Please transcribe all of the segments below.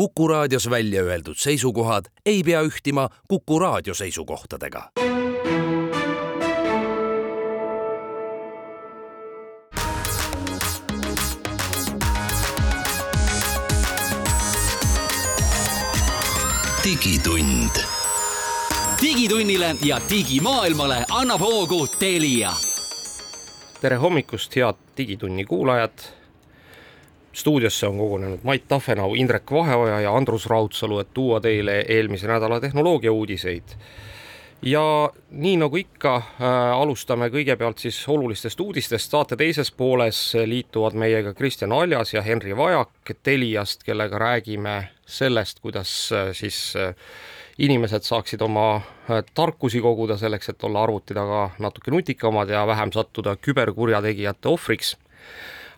Kuku raadios välja öeldud seisukohad ei pea ühtima Kuku raadio seisukohtadega. digitund. digitunnile ja digimaailmale annab hoogu Telia. tere hommikust, head Digitunni kuulajad stuudiosse on kogunenud Mait Tafenau, Indrek Vaheoja ja Andrus Raudsalu, et tuua teile eelmise nädala tehnoloogia uudiseid. ja nii nagu ikka äh,, alustame kõigepealt siis olulistest uudistest, saate teises pooles liituvad meiega Kristjan Aljas ja Henri Vajak Teliast, kellega räägime sellest, kuidas äh, siis äh, inimesed saaksid oma äh, tarkusi koguda selleks, et olla arvuti taga natuke nutikamad ja vähem sattuda küberkurjategijate ohvriks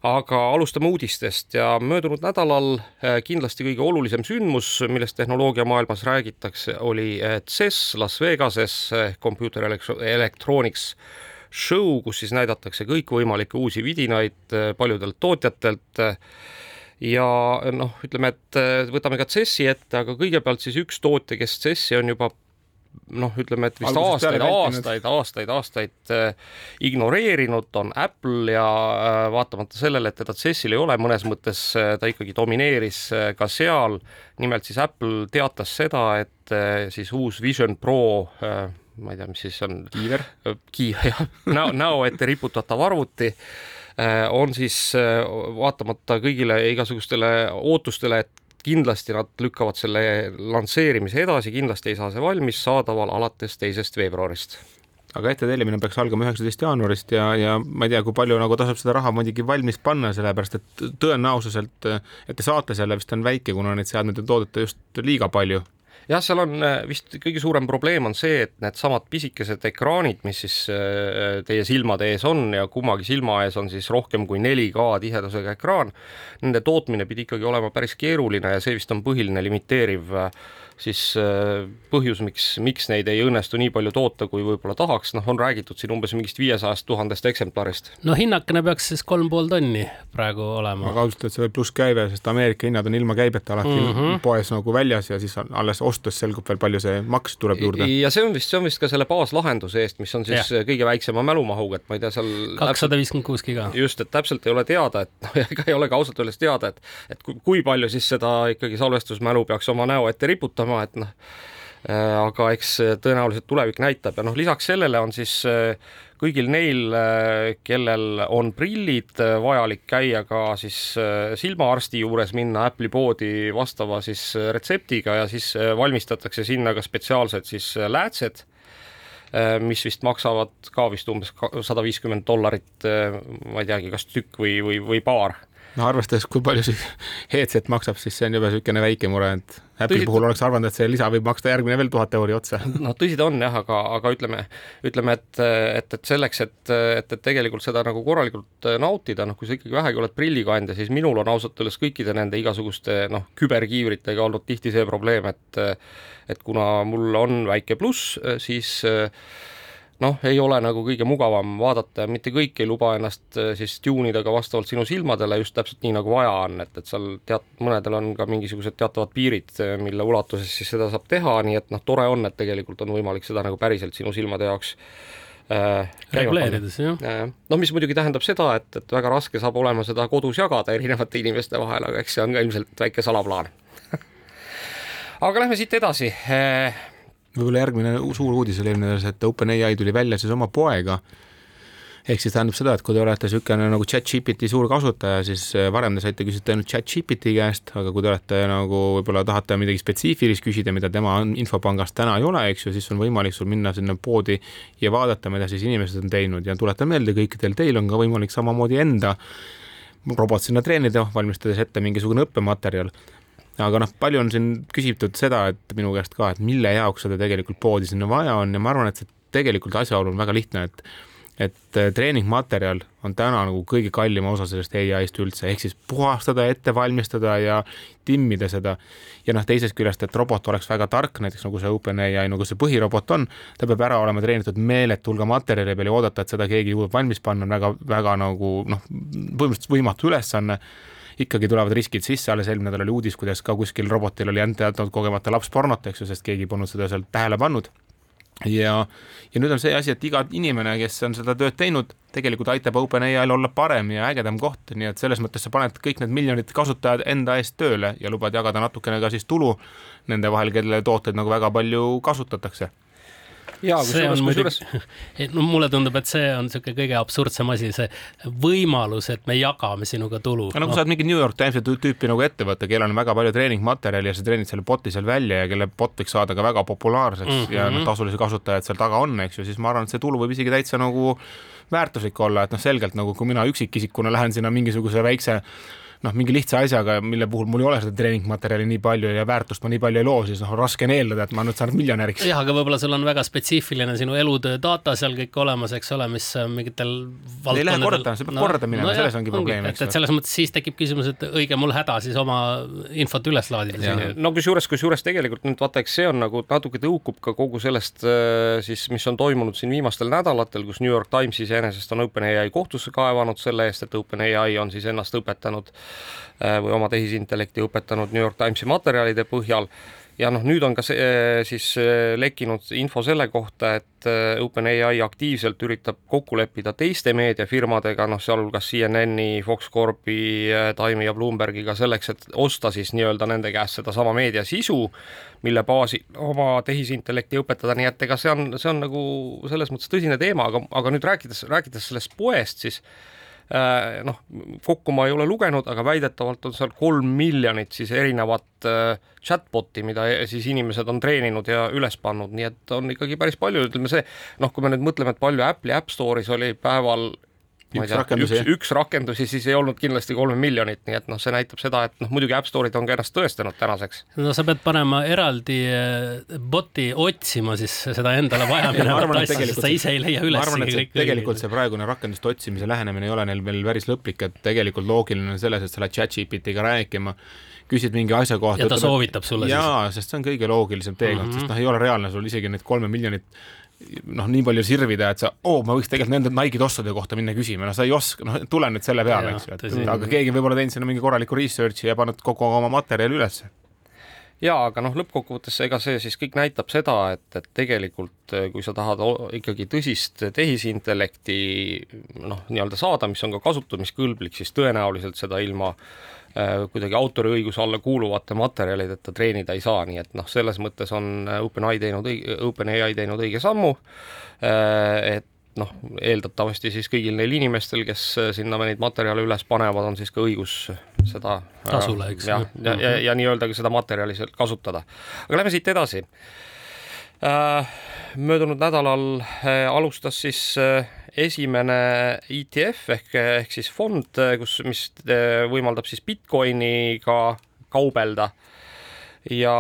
aga alustame uudistest ja möödunud nädalal äh, kindlasti kõige olulisem sündmus, millest tehnoloogiamaailmas räägitakse, oli äh, CES Las Vegases ehk Computer Electronics show, kus siis näidatakse kõikvõimalikke uusi vidinaid paljudelt tootjatelt ja noh, ütleme, et võtame ka CES-i ette, aga kõigepealt siis üks tootja, kes CES-i on juba noh, ütleme, et vist Algusest aastaid, aastaid, aastaid, aastaid äh, ignoreerinud, on Apple ja äh, vaatamata sellele, et teda CES-il ei ole, mõnes mõttes äh, ta ikkagi domineeris äh, ka seal. nimelt siis Apple teatas seda, et äh, siis uus Vision Pro äh, ma ei tea, mis siis on. kiiver. Äh, kiiver, jah, näo, näo ette riputatav arvuti äh, on siis vaatamata kõigile igasugustele ootustele, et kindlasti nad lükkavad selle lansseerimise edasi, kindlasti ei saa see valmis saadaval alates teisest veebruarist. Aga ettetellimine peaks algama üheksateist jaanuarist ja, ja ma ei tea, kui palju nagu tasub seda raha muidugi valmis panna, sellepärast et tõenäosuselt, et te saate selle vist on väike, kuna neid seadmeid ei toodeta just liiga palju jah, seal on äh, vist kõige suurem probleem on see, et needsamad pisikesed ekraanid, mis siis äh, teie silmade ees on ja kummagi silma ees on siis rohkem kui 4K tihedusega ekraan, nende tootmine pidi ikkagi olema päris keeruline ja see vist on põhiline limiteeriv äh, siis põhjus, miks, miks neid ei õnnestu nii palju toota, kui võib-olla tahaks, noh, on räägitud siin umbes mingist viiesajast tuhandest eksemplarist. no hinnakene peaks siis kolm pool tonni praegu olema. aga ausalt öeldes see võib plusskäive, sest Ameerika hinnad on ilma käibeta alati mm -hmm. poes nagu väljas ja siis alles ostes selgub veel, palju see maks tuleb juurde. ja see on vist, see on vist ka selle baaslahenduse eest, mis on siis ja. kõige väiksema mälumahuga, et ma ei tea, seal kakssada viiskümmend kuus giga. just, et täpselt ei ole teada, et noh, ega ei ole ka ausalt öeldes teada, et et kui palju siis seda ikkagi salvestusmälu peaks oma näo ette riputama, et noh, aga eks tõenäoliselt tulevik näitab ja noh, lisaks sellele on siis äh, kõigil neil, äh, kellel on prillid, vajalik käia ka siis silmaarsti juures, minna Apple'i poodi vastava siis retseptiga ja siis valmistatakse sinna ka spetsiaalsed siis läätsed mis vist maksavad ka vist umbes sada viiskümmend dollarit, ma ei teagi, kas tükk või, või, või paar no arvestades, kui palju see headset maksab, siis see on juba niisugune väike mure, et Apple'i puhul oleks arvanud, et see lisa võib maksta järgmine veel tuhat euri otsa. no tõsi ta on jah, aga, aga ütleme, ütleme, et, et, et selleks, et, et, et tegelikult seda nagu korralikult nautida, noh, kui sa ikkagi vähegi oled prillikandja, siis minul on ausalt öeldes kõikide nende igasuguste noh, küberkiivritega olnud tihti see probleem, et et kuna mul on väike pluss, siis äh, noh, ei ole nagu kõige mugavam vaadata ja mitte kõik ei luba ennast äh, siis tune ida ka vastavalt sinu silmadele just täpselt nii, nagu vaja on, et, et seal teat-, mõnedel on ka mingisugused teatavad piirid, äh, mille ulatuses siis seda saab teha, nii et noh, tore on, et tegelikult on võimalik seda nagu päriselt sinu silmade jaoks äh, reguleerides, jah. noh, mis muidugi tähendab seda, et, et väga raske saab olema seda kodus jagada erinevate inimeste vahel, aga eks see on ka ilmselt väike salaplaan aga lähme siit edasi võib-olla järgmine suur uudis oli eelmine nädal see, et OpenAI tuli välja siis oma poega. ehk siis tähendab seda, et kui te olete niisugune nagu chat-GPT suur kasutaja, siis äh, varem te saite küsida ainult chat-GPT käest, aga kui te olete nagu võib-olla tahate midagi spetsiifilist küsida, mida tema infopangas täna ei ole, eks ju, siis on võimalik sul minna sinna poodi ja vaadata, mida siis inimesed on teinud ja tuletan meelde, kõikidel teil on ka võimalik samamoodi enda robot sinna treenida, valmistades ette mingisugune õppematerjal aga noh, palju on siin küsitud seda, et minu käest ka, et mille jaoks seda tegelikult poodi sinna vaja on ja ma arvan, et see tegelikult asjaolu on väga lihtne, et et äh, treeningmaterjal on täna nagu kõige kallim osa sellest ai-st üldse, ehk siis puhastada, ette valmistada ja timmida seda. ja noh, teisest küljest, et robot oleks väga tark, näiteks nagu see OpenAI, nagu see põhirobot on, ta peab ära olema treenitud meeletu hulga materjali peal ja oodata, et seda keegi jõuab valmis panna, on väga, väga nagu noh, põhimõtteliselt võimatu ülesanne ikkagi tulevad riskid sisse, alles eelmine nädal oli uudis, kuidas ka kuskil robotil oli enda jätnud kogemata lapspornot, eks ju, sest keegi polnud seda sealt tähele pannud. Ja, ja nüüd on see asi, et iga inimene, kes on seda tööd teinud, tegelikult aitab OpenAI-l olla parem ja ägedam koht, nii et selles mõttes sa paned kõik need miljonid kasutajad enda eest tööle ja lubad jagada natukene ka siis tulu nende vahel, kelle tooteid nagu väga palju kasutatakse jaa, kusjuures, kusjuures. no mulle tundub, et see on niisugune kõige absurdsem asi, see võimalus, et me jagame sinuga tulu. no kui sa oled mingi New York Timesi tüüpi nagu ettevõte, kellel on väga palju treeningmaterjali ja sa treenid selle bot'i seal välja ja kelle bot võiks saada ka väga populaarseks mm -hmm. ja noh, tasulisi kasutajaid seal taga on, eks ju, siis ma arvan, et see tulu võib isegi täitsa nagu väärtuslik olla, et noh, selgelt nagu kui mina üksikisikuna lähen sinna mingisuguse väikse noh, mingi lihtsa asjaga, mille puhul mul ei ole seda treeningmaterjali nii palju ja väärtust ma nii palju ei loo, siis noh, raske on eeldada, et ma nüüd saan miljonäriks. jah, aga võib-olla sul on väga spetsiifiline sinu elutöö data seal kõik olemas, eks ole, mis mingitel ei lähe korda, see peab no, korda minema no, selles ongi probleem, eks. et selles mõttes siis tekib küsimus, et õige mul häda siis oma infot üles laadida. no kusjuures, kusjuures tegelikult nüüd vaata, eks see on nagu natuke tõukub ka kogu sellest äh, siis, mis on toimunud siin viimastel nädalatel, kus New York Times iseenesest on OpenAI kohtusse kaevanud selle eest, et OpenAI on siis ennast õpetanud Äh, või oma tehisintellekti õpetanud New York Timesi materjalide põhjal. Ja noh, nüüd on ka see äh, siis äh, lekkinud info selle kohta, et OpenAI aktiivselt üritab kokku leppida teiste meediafirmadega, noh, sealhulgas CNN-i, Fox Corpi, Time'i ja Bloombergiga selleks, et osta siis nii-öelda nende käest sedasama meediasisu, mille baasil oma tehisintellekti õpetada, nii et ega see on, see on nagu selles mõttes tõsine teema, aga, aga nüüd rääkides, rääkides sellest poest, siis Äh, noh, kokku ma ei ole lugenud, aga väidetavalt on seal kolm miljonit siis erinevat äh, chatbot'i, mida siis inimesed on treeninud ja üles pannud, nii et on ikkagi päris palju, ütleme see, noh, kui me nüüd mõtleme, et palju Apple'i App Store'is oli päeval üks tea, rakendusi, üks, üks rakendusi, siis ei olnud kindlasti kolme miljonit, nii et noh, see näitab seda, et noh, muidugi App Store'id on ka ennast tõestanud tänaseks. no sa pead panema eraldi eh, bot'i otsima siis seda endale vajaminevat asja, sest sa ise ei leia üles. ma arvan, et see, tegelikult see praegune rakenduste otsimise lähenemine ei ole neil veel päris lõplik, et tegelikult loogiline on selles, et sa lähed chat-GPT-ga rääkima küsid mingi asja kohta. ja ta ütleb, soovitab sulle jaa, siis? jaa, sest see on kõige loogilisem teekond mm, -hmm. sest noh, ei ole reaalne sul isegi neid kolme miljonit noh, nii palju sirvida, et sa, oo, ma võiks tegelikult nende Nike'ide ostude kohta minna küsima, no sa ei oska, noh, tule nüüd selle peale, eks ju, et aga keegi võib-olla teinud sinna mingi korraliku research'i ja pannud kogu oma materjali ülesse. Jaa, aga noh, lõppkokkuvõttes ega see siis kõik näitab seda, et, et tegelikult kui sa tahad ikkagi tõsist tehisintellekti noh, nii-öelda saada, mis on ka kasutamiskõlblik, siis tõenäoliselt seda ilma äh, kuidagi autoriõiguse alla kuuluvate materjalideta treenida ei saa, nii et noh, selles mõttes on OpenAI teinud, OpenAI teinud õige sammu äh,, et noh, eeldatavasti siis kõigil neil inimestel, kes sinna neid materjale üles panevad, on siis ka õigus seda tasule, eks. ja, ja, ja, ja nii-öelda ka seda materjali seal kasutada. aga lähme siit edasi äh,. möödunud nädalal äh, alustas siis äh, esimene ETF ehk, ehk siis fond, kus, mis äh, võimaldab siis Bitcoiniga kaubelda. Ja,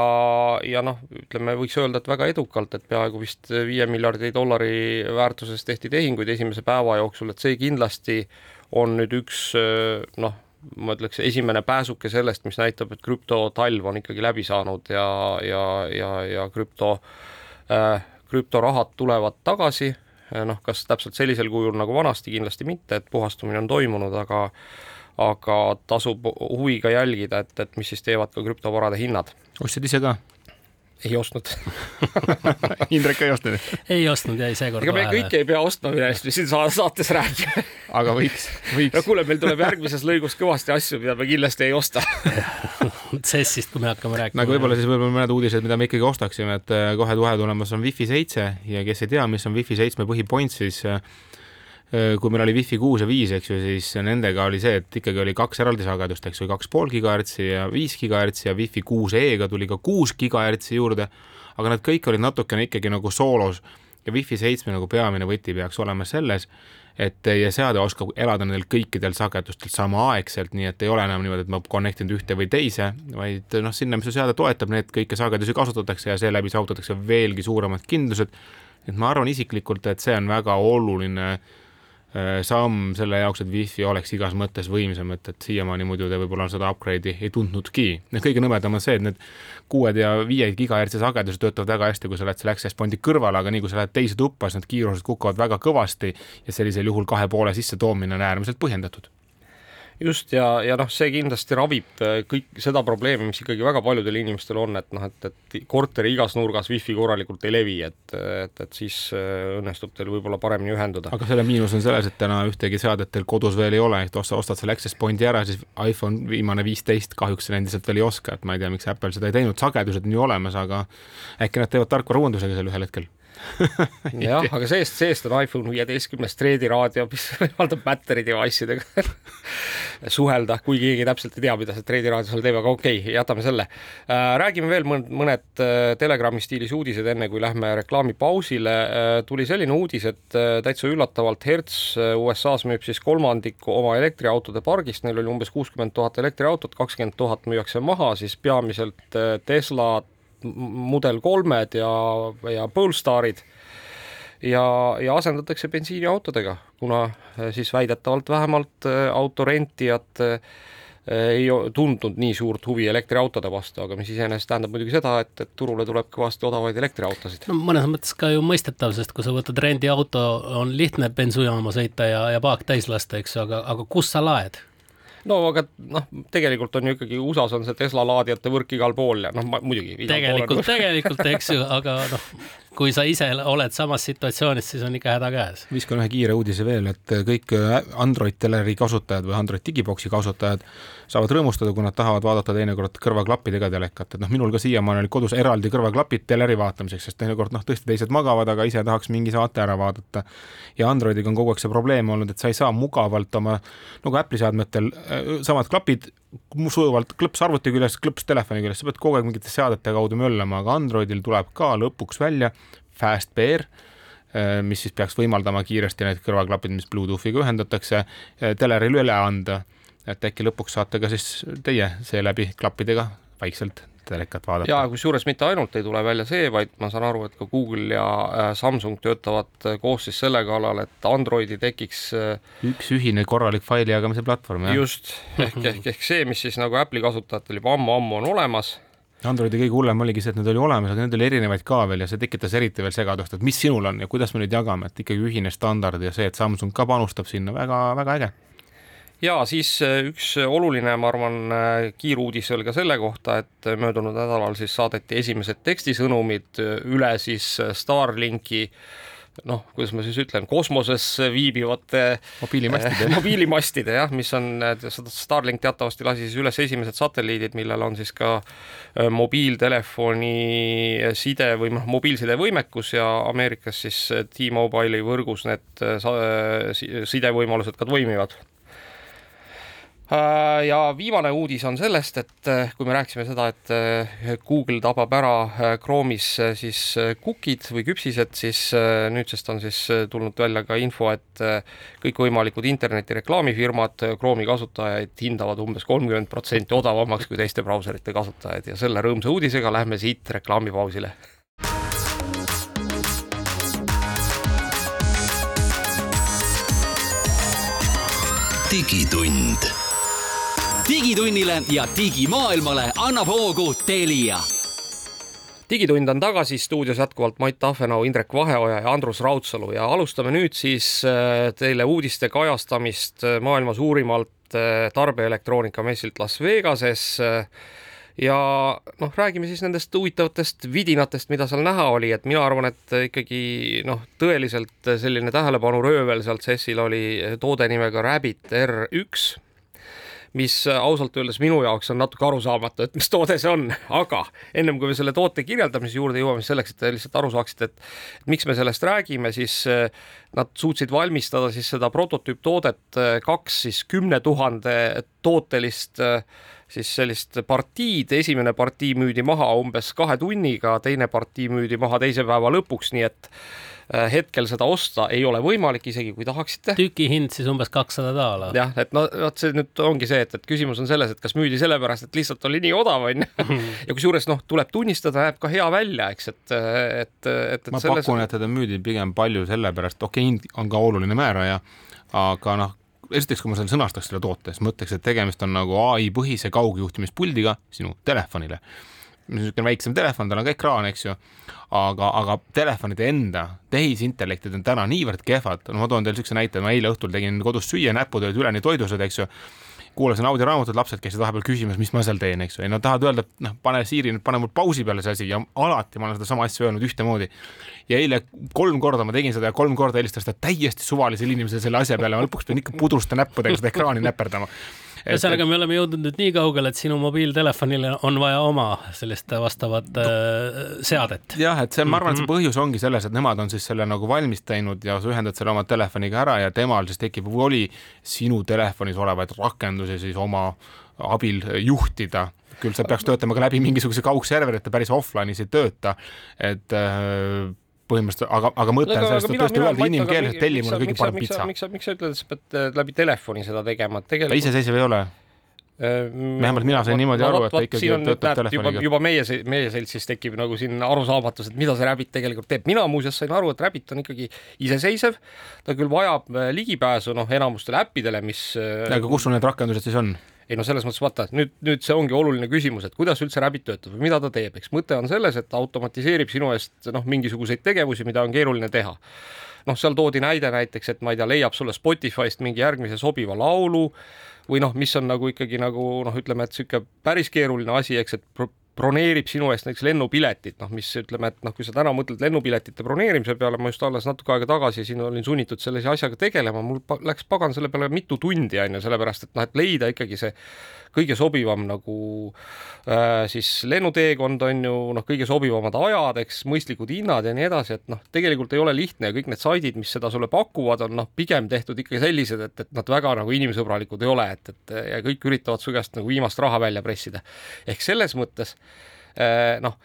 ja noh, ütleme, võiks öelda, et väga edukalt, et peaaegu vist viie miljardi dollari väärtuses tehti tehinguid esimese päeva jooksul, et see kindlasti on nüüd üks noh, ma ütleks, esimene pääsuke sellest, mis näitab, et krüptotalv on ikkagi läbi saanud ja, ja, ja, ja krüpto äh,, krüptorahad tulevad tagasi, noh, kas täpselt sellisel kujul nagu vanasti, kindlasti mitte, et puhastumine on toimunud, aga aga tasub huviga jälgida, et, et mis siis teevad ka krüptovarade hinnad. ostsid ise ka? ei ostnud Indrek ka ei ostnud? ei ostnud ja ei seekord ega me kõike ei pea ostma, millest me siin saates räägime aga võiks, võiks. no kuule, meil tuleb järgmises lõigus kõvasti asju, mida me kindlasti ei osta CES-ist, kui me hakkame rääkima. nagu võib-olla siis võib-olla mõned uudised, mida me ikkagi ostaksime, et kohe-kohe tulemas on Wi-Fi seitse ja kes ei tea, mis on Wi-Fi seitsme põhipoint, siis Äh, kui meil oli Wi-Fi kuus ja viis, eks ju, siis nendega oli see, et ikkagi oli kaks eraldi sagedust, eks ju, kaks pool gigahertsi ja viis gigahertsi ja Wi-Fi kuus E-ga tuli ka kuus gigahertsi juurde, aga nad kõik olid natukene ikkagi nagu soolos ja Wi-Fi seitsme nagu peamine võti peaks olema selles, et teie seade oskab elada nendel kõikidel sagedustel samaaegselt, nii et ei ole enam niimoodi, et ma connect in ühte või teise, vaid noh, sinna, mis su seade toetab, need kõiki sagedusi kasutatakse ja seeläbi saavutatakse veelgi suuremad kindlused. et ma arvan isiklikult, et see on väga oluline äh, samm selle jaoks, et wifi oleks igas mõttes võimsam, et, et siiamaani muidu te võib-olla seda upgrade'i ei tundnudki. kõige nõmedam on see, et need kuued ja viie gigahertsi sagedused töötavad väga hästi, kui sa oled selle access point'i kõrval, aga nii kui sa lähed teise tuppa, siis need kiirused kukuvad väga kõvasti ja sellisel juhul kahe poole sissetoomine on äärmiselt põhjendatud just ja, ja noh, see kindlasti ravib äh, kõik seda probleemi, mis ikkagi väga paljudel inimestel on, et noh, et, et korteri igas nurgas wifi korralikult ei levi, et, et, et siis äh, õnnestub teil võib-olla paremini ühenduda. aga selle miinus on selles, et täna ühtegi seadet teil kodus veel ei ole, et osta, ostad selle access point'i ära, siis iPhone viimane viisteist kahjuks seda endiselt veel ei oska, et ma ei tea, miks Apple seda ei teinud, sagedused on ju olemas, aga äkki nad teevad tarkvarauuendusega seal ühel hetkel jah, aga seest, seest on iPhone viieteistkümnes treediraadio, mis võimaldab battery device idega suhelda, kui keegi täpselt ei tea, mida see treediraadio seal teeb, aga okei okay,, jätame selle. Äh, räägime veel mõned, mõned äh, Telegrami stiilis uudised, enne kui lähme reklaamipausile. Äh, tuli selline uudis, et täitsa üllatavalt Hertz USA-s müüb siis kolmandiku oma elektriautode pargist, neil oli umbes kuuskümmend tuhat elektriautot, kakskümmend tuhat müüakse maha siis peamiselt Tesla Mudel kolmed ja, ja Polestarid ja, ja asendatakse bensiiniautodega, kuna eh, siis väidetavalt vähemalt eh, autorentijad eh, ei tundnud nii suurt huvi elektriautode vastu, aga mis iseenesest tähendab muidugi seda, et, et turule tuleb kõvasti odavaid elektriautosid. no mõnes mõttes ka ju mõistetav, sest kui sa võtad rendiauto, on lihtne bensujaama sõita ja, ja paak täis lasta, eks ju, aga, aga kus sa laed? No aga noh, tegelikult on ju ikkagi USA-s on see Tesla laadijate võrk igal pool ja noh, muidugi. tegelikult, tegelikult, eks ju, aga noh, kui sa ise oled samas situatsioonis, siis on ikka häda käes. viskan ühe kiire uudise veel, et kõik Android teleri kasutajad või Android digiboksi kasutajad saavad rõõmustada, kui nad tahavad vaadata teinekord kõrvaklappidega telekat, et noh, minul ka siiamaani olid kodus eraldi kõrvaklapid teleri vaatamiseks, sest teinekord noh, tõesti teised magavad, aga ise tahaks mingi saate ära vaadata. ja Androidiga on kogu aeg see probleem olnud, et sa ei saa mugavalt oma, nagu Apple'i seadmetel, äh, samad klapid sujuvalt klõps arvuti küljest, klõps telefoni küljest, sa pead kogu aeg mingite seadete kaudu möllama, aga Androidil tuleb ka lõpuks välja FastPair, äh, mis siis peaks võimaldama kiiresti need kõrvaklapid, mis Bluetoothiga ühendatakse, äh, teleril üle anda. et äkki lõpuks saate ka siis teie seeläbi klappidega vaikselt telekat vaadata. ja kusjuures mitte ainult ei tule välja see, vaid ma saan aru, et ka Google ja äh, Samsung töötavad äh, koos siis selle kallal, et Androidi tekiks äh, üks ühine korralik faili jagamise platvorm, jah? just, ehk, ehk, ehk see, mis siis nagu Apple'i kasutajatel juba ammu-ammu on olemas Androidi kõige hullem oligi see, et need oli olemas, aga need oli erinevaid ka veel ja see tekitas eriti veel segadust, et mis sinul on ja kuidas me nüüd jagame, et ikkagi ühine standard ja see, et Samsung ka panustab sinna väga,, väga-väga äge ja siis äh, üks oluline, ma arvan, äh, kiiruudis oli ka selle kohta, et möödunud nädalal siis saadeti esimesed tekstisõnumid äh, üle siis Starlinki noh, kuidas ma siis ütlen, kosmoses viibivate mobiilimastide äh, mobiilimastide jah, mis on, Starlink teatavasti lasi siis üles esimesed satelliidid, millel on siis ka mobiiltelefoni side või noh, mobiilside võimekus ja Ameerikas siis T-Mobile'i võrgus need sidevõimalused ka toimivad. Äh, ja viimane uudis on sellest, et äh, kui me rääkisime seda, et äh, Google tabab ära Chrome'is siis cookid või küpsised, siis nüüdsest on siis tulnud välja ka info, et kõikvõimalikud interneti reklaamifirmad Chrome'i kasutajaid hindavad umbes kolmkümmend protsenti odavamaks kui teiste brauserite kasutajaid ja selle rõõmsa uudisega lähme siit reklaamipausile. Digitund digitunnile ja digimaailmale annab hoogu Telia digitund on tagasi stuudios jätkuvalt Mait Tahvenau, Indrek Vaheoja ja Andrus Raudsalu ja alustame nüüd siis äh, teile uudiste kajastamist äh, maailma suurimalt äh, tarbeelektroonika messilt Las Vegases. ja noh, räägime siis nendest huvitavatest vidinatest, mida seal näha oli, et mina arvan, et ikkagi noh, tõeliselt selline tähelepanuröövel sealt CES-il oli toode nimega Rabbit R1 mis äh, ausalt öeldes minu jaoks on natuke arusaamatu, et mis toode see on, aga ennem kui me selle toote kirjeldamise juurde jõuame, selleks, et te lihtsalt aru saaksite, et miks me sellest räägime, siis äh, nad suutsid valmistada siis seda prototüüptoodet äh, kaks siis kümne tuhande tootelist siis sellist partiid, esimene partii müüdi maha umbes kahe tunniga, teine partii müüdi maha teise päeva lõpuks, nii et hetkel seda osta ei ole võimalik, isegi kui tahaksite. tükihind siis umbes kakssada daala. jah, et no vot see nüüd ongi see, et, et küsimus on selles, et kas müüdi sellepärast, et lihtsalt oli nii odav, onju. ja kusjuures noh, tuleb tunnistada, näeb ka hea välja, eks, et, et, et, et. ma selles... pakun, et teda müüdi pigem palju sellepärast, okei okay,, hind on ka oluline määraja, aga noh, esiteks, kui ma selle sõnastaks selle toote, siis ma ütleks, et tegemist on nagu ai põhise kaugjuhtimispuldiga sinu telefonile niisugune väiksem telefon, tal on ka ekraan, eks ju, aga, aga telefonide enda tehisintellektid on täna niivõrd kehvad, no ma toon teile niisuguse näite, ma eile õhtul tegin kodus süüa, näpud olid üleni toidused, eks ju, kuulasin audioraamatut, lapsed käisid vahepeal küsimas, mis ma seal teen, eks ju, ja nad tahavad öelda, et noh, pane Siiri nüüd, pane mul pausi peale see asi ja alati ma olen sedasama asja öelnud ühtemoodi. ja eile kolm korda ma tegin seda ja kolm korda helistas ta täiesti suvalisele inimesele selle asja peale, ma lõpuks pean ikka pudruste näppudega seda ekraani näperdama ühesõnaga, me oleme jõudnud nüüd nii kaugele, et sinu mobiiltelefonile on vaja oma sellist vastavat äh, seadet. jah, et see, ma arvan, et see mhm. põhjus ongi selles, et nemad on siis selle nagu valmis teinud ja sa ühendad selle oma telefoniga ära ja temal siis tekib voli sinu telefonis olevaid rakendusi siis oma abil juhtida küll see peaks töötama ka läbi mingisuguse kaugserveri, et ta päris offline'is ei tööta, et äh, põhimõtteliselt, aga, aga mõte on sellest, et tõesti öelda inimkeeles, et telli mulle kõige parem pitsa. miks sa, miks sa ütled, et sa pead äh, läbi telefoni seda tegema, et tegelikult. ta iseseisev ei ole äh, vähemalt mina sain niimoodi aru, et ta ikkagi töötab telefoniga. juba meie, meie seltsis tekib nagu siin arusaamatus, et mida see Rabbit tegelikult teeb. mina muuseas sain aru, et Rabbit on ikkagi iseseisev. ta küll vajab äh, ligipääsu noh, enamustele äppidele, mis. aga kus sul need rakendused siis on? Ei no selles mõttes vaata, nüüd, nüüd see ongi oluline küsimus, et kuidas üldse Rabbit töötab või mida ta teeb, eks mõte on selles, et ta automatiseerib sinu eest noh, mingisuguseid tegevusi, mida on keeruline teha. noh, seal toodi näide näiteks, et ma ei tea, leiab sulle Spotify'st mingi järgmise sobiva laulu või noh, mis on nagu ikkagi nagu noh, ütleme, et niisugune päris keeruline asi, eks, et broneerib sinu eest näiteks lennupiletit, noh, mis ütleme, et noh, kui sa täna mõtled lennupiletite broneerimise peale, ma just alles natuke aega tagasi siin olin sunnitud sellise asjaga tegelema, mul läks pagan selle peale mitu tundi, on ju, sellepärast et noh, et leida ikkagi see kõige sobivam nagu äh, siis lennuteekond on ju noh, kõige sobivamad ajad, eks, mõistlikud hinnad ja nii edasi, et noh, tegelikult ei ole lihtne ja kõik need saidid, mis seda sulle pakuvad, on noh, pigem tehtud ikkagi sellised, et, et nad väga nagu inimsõbralikud ei ole, et, et ja kõik üritavad su käest nagu viimast raha välja pressida. ehk selles mõttes noh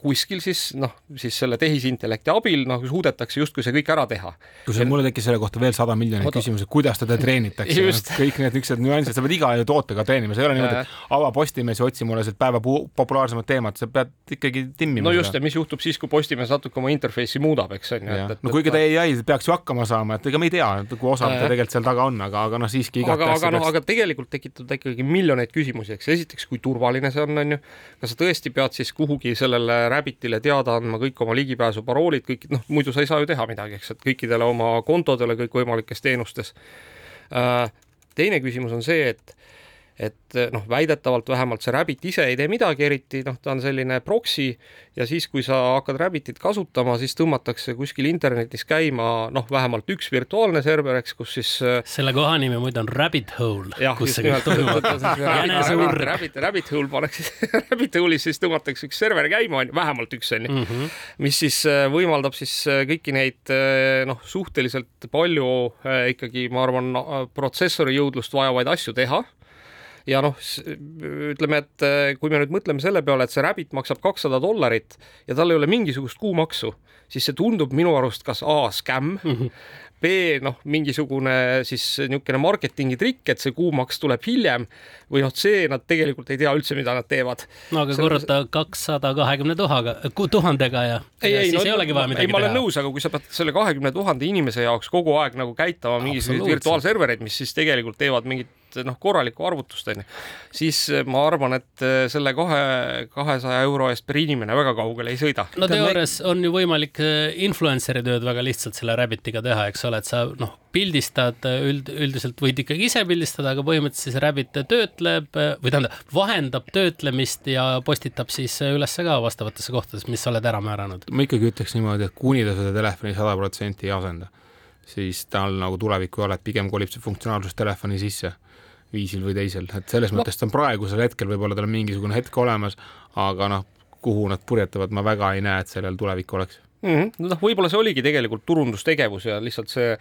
kuskil siis noh, siis selle tehisintellekti abil noh, suudetakse justkui see kõik ära teha. kusjuures mulle tekkis selle kohta veel sada miljonit küsimust, kuidas teda treenitakse. Kõik need niisugused nüansid, sa pead iga tootega treenima, see ei ole niimoodi, et ava Postimees ja otsi mulle sealt päeva populaarsemat teemat, sa pead ikkagi timmima. no just, ja mis juhtub siis, kui Postimees natuke oma interface'i muudab, eks on ju. no kuigi ta ai peaks ju hakkama saama, et ega me ei tea, kui osav ta tegelikult seal taga on, aga, aga noh, siiski aga, aga noh, aga tegelikult tekitab ta ikkagi miljoneid küsimusi, eks. Esiteks, kui turvaline see on, on ju, kas sa tõesti pead siis kuhugi sellele Rabbitile teada andma kõik oma ligipääsuparoolid, kõik noh, muidu sa ei saa ju teha midagi, eks, et kõikidele oma kontodele kõikvõimalikes teenustes. Äh, teine küsimus on see, et et noh, väidetavalt vähemalt see Rabbit ise ei tee midagi eriti, noh, ta on selline proksi ja siis, kui sa hakkad Rabbitit kasutama, siis tõmmatakse kuskil internetis käima noh, vähemalt üks virtuaalne server, eks, kus siis äh, selle koha nimi muide on Rabbit Hole. jah, just nimelt, Rabbit, Rabbit, Rabbit Hole pannakse Rabbit Hole'is siis tõmmatakse üks server käima, on ju, vähemalt üks on ju -hmm. mis siis äh, võimaldab siis kõiki neid noh, suhteliselt palju ikkagi, ma arvan, protsessori jõudlust vajavaid asju teha ja noh, ütleme, et äh, kui me nüüd mõtleme selle peale, et see Rabbit maksab kakssada dollarit ja tal ei ole mingisugust kuumaksu, siis see tundub minu arust kas A skämm mm, -hmm. B noh, mingisugune siis niisugune marketingi trikk, et see kuumaks tuleb hiljem või noh, C nad tegelikult ei tea üldse, mida nad teevad. no aga korruta kakssada kahekümne tuhaga, tuhandega ja, ei, ja ei, siis no, ei olegi vaja midagi ei, ma olen teha. nõus, aga kui sa pead selle kahekümne tuhande inimese jaoks kogu aeg nagu käitama mingisuguseid virtuaalservereid, mis siis tegelikult teevad mingit noh, korralikku arvutust onju, siis eh, ma arvan, et eh, selle kahe, kahesaja euro eest per inimene väga kaugele ei sõida. no teoorias on ju võimalik eh, influencer'i tööd väga lihtsalt selle Rabbitiga teha, eks ole, et sa noh, pildistad üld, üldiselt võid ikkagi ise pildistada, aga põhimõtteliselt siis Rabbit töötleb või tähendab, vahendab töötlemist ja postitab siis üles ka vastavatesse kohtadesse, mis sa oled ära määranud. ma ikkagi ütleks niimoodi, et kuni ta seda telefoni sada protsenti ei asenda, siis tal nagu tulevikku ei ole, et pigem kolib see funktsionaalsus telefoni sisse viisil või teisel, et selles no. mõttes ta on praegusel hetkel, võib-olla tal on mingisugune hetk olemas, aga noh, kuhu nad purjetavad, ma väga ei näe, et sellel tulevik oleks mm -hmm.. noh, võib-olla see oligi tegelikult turundustegevus ja lihtsalt see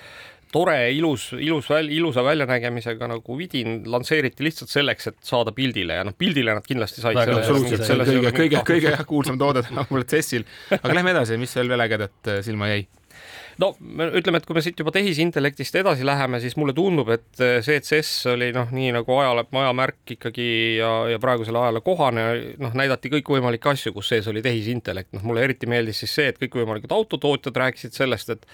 tore, ilus, ilus väl,, ilusa väljanägemisega nagu vidin lansseeriti lihtsalt selleks, et saada pildile ja noh, pildile nad kindlasti said. absoluutselt, see on kõige, kõige, kõige kuulsam toode tänapäeval protsessil. aga lähme edasi, mis veel veel ägedat äh, silma jäi? No ütleme, et kui me siit juba tehisintellektist edasi läheme, siis mulle tundub, et äh, CCS oli noh, nii nagu ajale, ajamärk ikkagi ja, ja praegusele ajale kohane, noh, näidati kõikvõimalikke asju, kus sees oli tehisintellekt, noh, mulle eriti meeldis siis see, et kõikvõimalikud autotootjad rääkisid sellest, et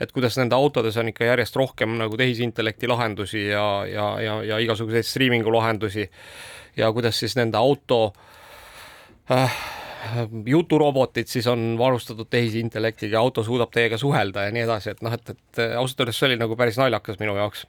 et kuidas nende autodes on ikka järjest rohkem nagu tehisintellekti lahendusi ja, ja, ja, ja igasuguseid striimingu lahendusi ja kuidas siis nende auto äh, juturobotid siis on varustatud tehisintellektiga, auto suudab teiega suhelda ja nii edasi, et noh, et, et ausalt öeldes see oli nagu päris naljakas minu jaoks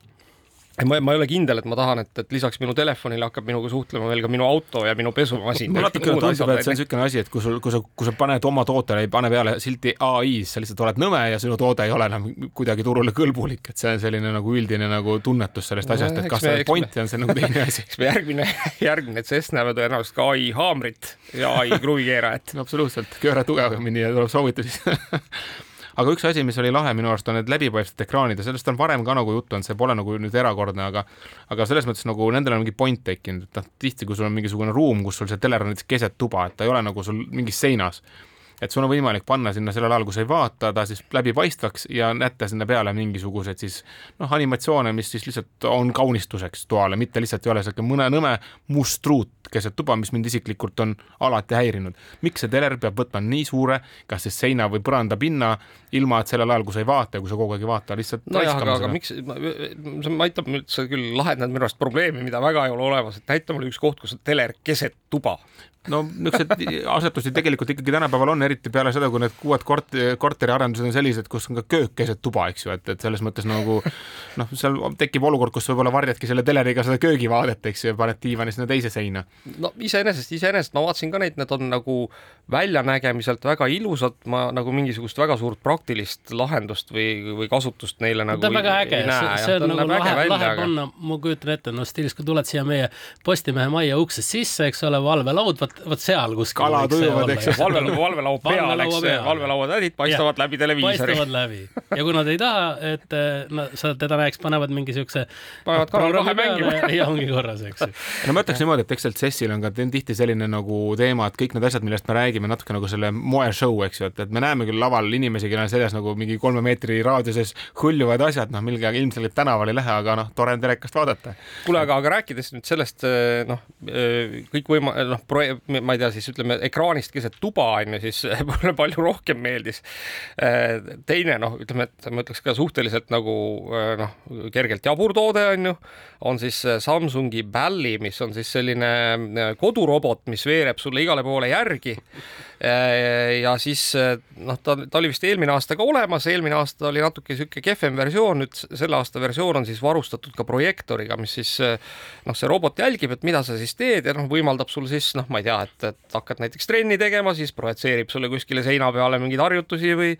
ma, ma ei ole kindel, et ma tahan, et, et lisaks minu telefonile hakkab minuga suhtlema veel ka minu auto ja minu pesumasin. mulle natukene tundub, et see on niisugune asi, et kui sul, kui sa, kui sa paned oma tootele, ei pane peale silti ai, siis sa lihtsalt oled nõme ja sinu toode ei ole enam kuidagi turule kõlbulik, et see on selline nagu üldine nagu tunnetus sellest asjast, et kas see pointi on see nagu teine asi. eks me järgmine, järgmine CES näeme tõenäoliselt ka ai haamrit ja ai kruvikeerajat no, absoluutselt, kööre tugevamini ja tuleb soovitusi aga üks asi, mis oli lahe minu arust, on need läbipaistvad ekraanid ja sellest on varem ka nagu juttu olnud, see pole nagu nüüd erakordne, aga aga selles mõttes nagu nendel on mingi point tekkinud, et noh, tihti, kui sul on mingisugune ruum, kus sul see teler on näiteks keset tuba, et ta ei ole nagu sul mingis seinas et sul on võimalik panna sinna sellel ajal, kui sa ei vaata, ta siis läbipaistvaks ja näete sinna peale mingisuguseid siis noh, animatsioone, mis siis lihtsalt on kaunistuseks toale, mitte lihtsalt ei ole sihuke mõne nõme must truut keset tuba, mis mind isiklikult on alati häirinud. miks see teler peab võtma nii suure, kas siis seina või põranda pinna, ilma et sellel ajal, kui sa ei vaata ja kui sa kogu aeg ei vaata, lihtsalt nojah, aga, aga miks, see aitab üldse küll lahendada minu arust probleemi, mida väga ei ole olemas, et näita mulle üks koht, kus on teler keset tuba no niisuguseid asetusi tegelikult ikkagi tänapäeval on, eriti peale seda, kui need uued kort-, korteriarendused on sellised, kus on ka köök keset tuba, eks ju, et, et selles mõttes nagu noh, seal tekib olukord, kus võib-olla varjadki selle teleriga seda köögivaadet, eks ju, ja paned diivani sinna teise seina. no iseenesest, iseenesest ma vaatasin ka neid, need on nagu väljanägemiselt väga ilusad, ma nagu mingisugust väga suurt praktilist lahendust või, või kasutust neile nagu ta on väga äge, see, see on nagu lahe, lahe panna, ma kujutan ette, no stiilis, kui tuled siia meie Postimehe majja uksest sisse, eks ole, valvelaud, vot, vot seal kuskil. kalad ujuvad, eks ju. valve, valvelaua peal, eks, valvelaua tädid paistavad ja, läbi televiisori. paistavad läbi ja kui nad ei taha, et no sa teda näeks, panevad mingi siukse. panevad kalaraha mängima. ja ongi korras, eks ju. no ma ütleks niimoodi, et eks sealt CES-il on ka tihti selline nagu teema, et kõik need asjad, millest me räägime, natuke nagu selle moeshow, eks ju, et, et me näeme küll laval inimesi, kellel on seljas nagu mingi kolme meetri raadiuses hõljuvad asjad, noh, millega ilmselgelt tänaval ei lähe, aga noh, tore on telekast vaadata. kuule, aga, aga rääkides nüüd sellest noh, kõikvõima-, noh, ma ei tea, siis ütleme ekraanist keset tuba on ju, siis mulle palju rohkem meeldis. teine noh, ütleme, et ma ütleks ka suhteliselt nagu noh, kergelt jabur toode on ju, on siis Samsungi Balli, mis on siis selline kodurobot, mis veereb sulle igale poole järgi ja siis äh, noh, ta, ta oli vist eelmine aasta ka olemas, eelmine aasta oli natuke niisugune kehvem versioon, nüüd selle aasta versioon on siis varustatud ka projektooriga, mis siis äh, noh, see robot jälgib, et mida sa siis teed ja noh, võimaldab sul siis noh, ma ei tea, et, et hakkad näiteks trenni tegema, siis projitseerib sulle kuskile seina peale mingeid harjutusi või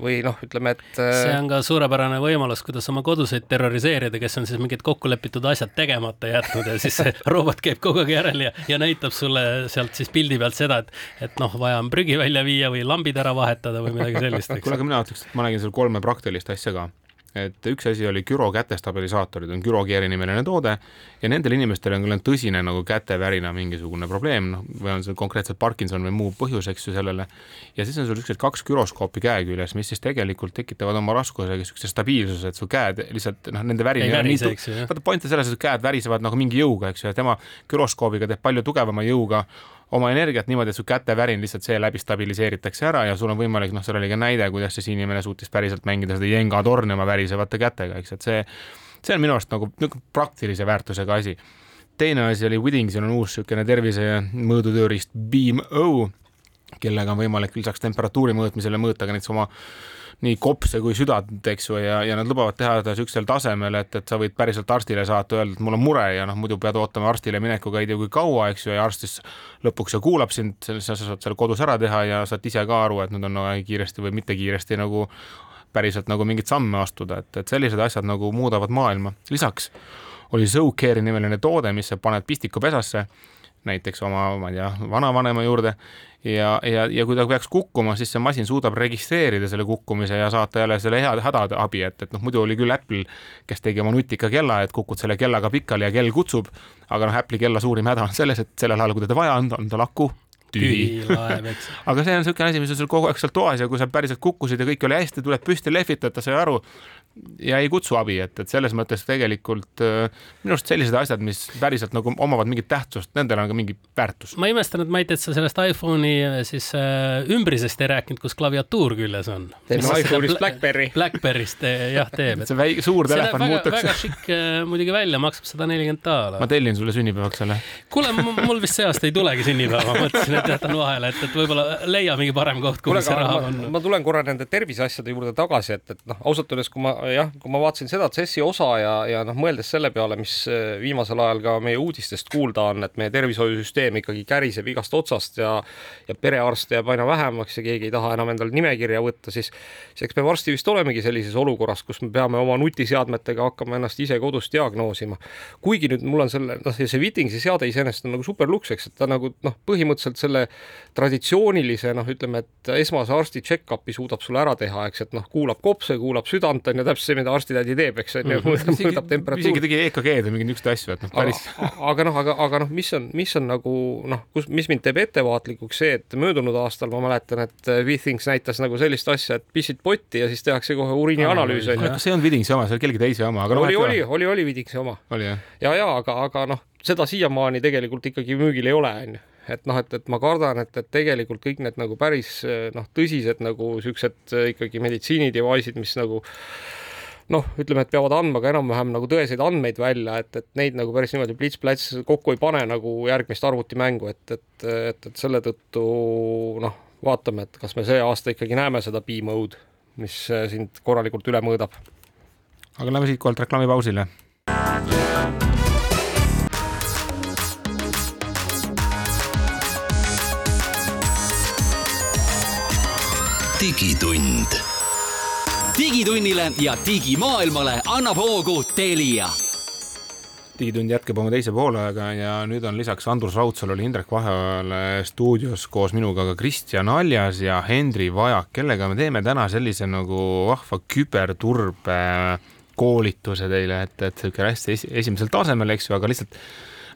või noh, ütleme, et see on ka suurepärane võimalus, kuidas oma koduseid terroriseerida, kes on siis mingid kokkulepitud asjad tegemata jätnud ja siis see robot käib kogu aeg järel ja, ja näitab sulle sealt siis pildi pealt seda, et, et noh, vaja vaja on prügi välja viia või lambid ära vahetada või midagi sellist. kuule, aga mina ütleks, et ma nägin seal kolme praktilist asja ka et üks asi oli Güro kätestabilisaatorid, on Güro Geari nimeline toode ja nendel inimestel on küll tõsine nagu kätevärina mingisugune probleem, noh, või on see konkreetselt Parkinson või muu põhjus, eks ju, sellele. ja siis on sul niisugused kaks güroskoopi käe küljes, mis siis tegelikult tekitavad oma raskusega niisuguse stabiilsuse, et su käed lihtsalt noh, nende värin ei ole nii, vaata point on selles, et käed värisevad nagu mingi jõuga, eks ju, ja tema güroskoobiga teeb palju tugevama jõuga oma energiat niimoodi, et su kätevärin lihtsalt seeläbi stabiliseeritakse ära ja sul on võimalik, noh, seal oli ka näide, kuidas siis inimene suutis päriselt mängida seda jenga torni oma värisevate kätega, eks, et see, see on minu arust nagu niisugune praktilise väärtusega asi. teine asi oli Widdingsil on uus niisugune tervise mõõdutööriist Beam O, kellega on võimalik lisaks temperatuuri mõõtmisele mõõta ka näiteks oma nii kopse kui südant, eks ju, ja, ja nad lubavad teha seda niisugusel tasemel, et, et sa võid päriselt arstile saata, öelda, et mul on mure ja noh, muidu pead ootama arstile minekuga ei tea kui kaua, eks ju, ja arst siis lõpuks ju kuulab sind, sa saad selle kodus ära teha ja saad ise ka aru, et nüüd on no, kiiresti või mitte kiiresti nagu päriselt nagu mingeid samme astuda, et, et sellised asjad nagu muudavad maailma. lisaks oli Zocare'i nimeline toode, mis sa paned pistikupesasse näiteks oma, ma ei tea, vanavanema juurde ja, ja, ja kui ta peaks kukkuma, siis see masin suudab registreerida selle kukkumise ja saata jälle selle hea hädaabi, et, et noh, muidu oli küll Apple, kes tegi oma nutika kella, et kukud selle kellaga pikali ja kell kutsub, aga noh, Apple'i kella suurim häda on selles, et sellel ajal, kui teda vaja on, on tal aku tühi. aga see on niisugune asi, mis on sul kogu aeg seal toas ja kui sa päriselt kukkusid ja kõik oli hästi, tuled püsti, lehvitad, ta sai aru, ja ei kutsu abi, et, et selles mõttes tegelikult äh, minu arust sellised asjad, mis päriselt nagu omavad mingit tähtsust, nendel on ka mingi väärtus. ma imestan, et Mait, et sa sellest iPhone'i äh, siis äh, ümbrisest ei rääkinud, kus klaviatuur küljes on. teeme iPhone'ist Blackberry. Blackberry'st äh, jah, teeb. see väike, suur telefon muutuks. väga šikk muidugi välja, maksab sada nelikümmend daala. ma tellin sulle sünnipäevaks selle. kuule, mul vist see aasta ei tulegi sünnipäeva, mõtlesin, lihtsalt jätan vahele, et, et võib-olla leia mingi parem koht, kuhu see raha ma, on. ma tulen korra nende terviseasjade juurde tagasi, et, et noh, ausalt öeldes, kui ma jah, kui ma vaatasin seda CES-i osa ja, ja noh, mõeldes selle peale, mis äh, viimasel ajal ka meie uudistest kuulda on, et meie tervishoiusüsteem ikkagi käriseb igast otsast ja ja perearste jääb aina vähemaks ja keegi ei taha enam endale nimekirja võtta, siis siis eks me varsti vist olemegi sellises olukorras, kus me peame oma nutiseadmetega hakkama ennast ise kodus diagnoosima. kuigi nüüd mul on selle, noh, see Wittingsi seade iseenesest on nagu super luks, eks, et ta nagu noh, põhimõtteliselt selle traditsioonilise noh, ütleme, et esmase arsti check-up'i suudab sulle ära teha, eks, et noh, kuulab kopse, kuulab südant, on ju, täpselt see, mida arstitädi teeb, eks, on ju, mõõdab, temperatuuri. isegi tegi EKG-d ja mingeid niisuguseid asju, et noh, päris. aga noh, aga, aga noh, mis on, mis on nagu noh, kus, mis mind teeb ettevaatlikuks, see, et möödunud aastal ma mäletan, et Withings näitas nagu sellist asja, et pissid potti ja siis tehakse kohe uriinianalüüs on ju. kas see ei olnud Withingsi oma, see oli kellegi teise oma, aga no, oli, oli, oli, oli Withingsi oma. ja, ja aga, aga noh, seda siiamaani tegelikult ikkagi müügil ei ole, on ju et noh, et, et ma kardan, et, et tegelikult kõik need nagu päris noh, tõsised nagu siuksed ikkagi meditsiinidevice'id, mis nagu noh, ütleme, et peavad andma ka enam-vähem nagu tõeseid andmeid välja, et, et neid nagu päris niimoodi plits-plats kokku ei pane nagu järgmist arvutimängu, et, et, et, et selle tõttu noh, vaatame, et kas me see aasta ikkagi näeme seda B-mode, mis sind korralikult üle mõõdab. aga lähme siitkohalt reklaamipausile digitund. Digitunnile ja digimaailmale annab hoogu Telia. Digitund jätkab oma teise poolega ja nüüd on lisaks Andrus Raudsalule, Indrek Vaheojale stuudios koos minuga ka Kristjan Aljas ja Henri Vajak, kellega me teeme täna sellise nagu vahva küberturbe koolituse teile, et, et niisugune hästi esi, esimesel tasemel, eks ju, aga lihtsalt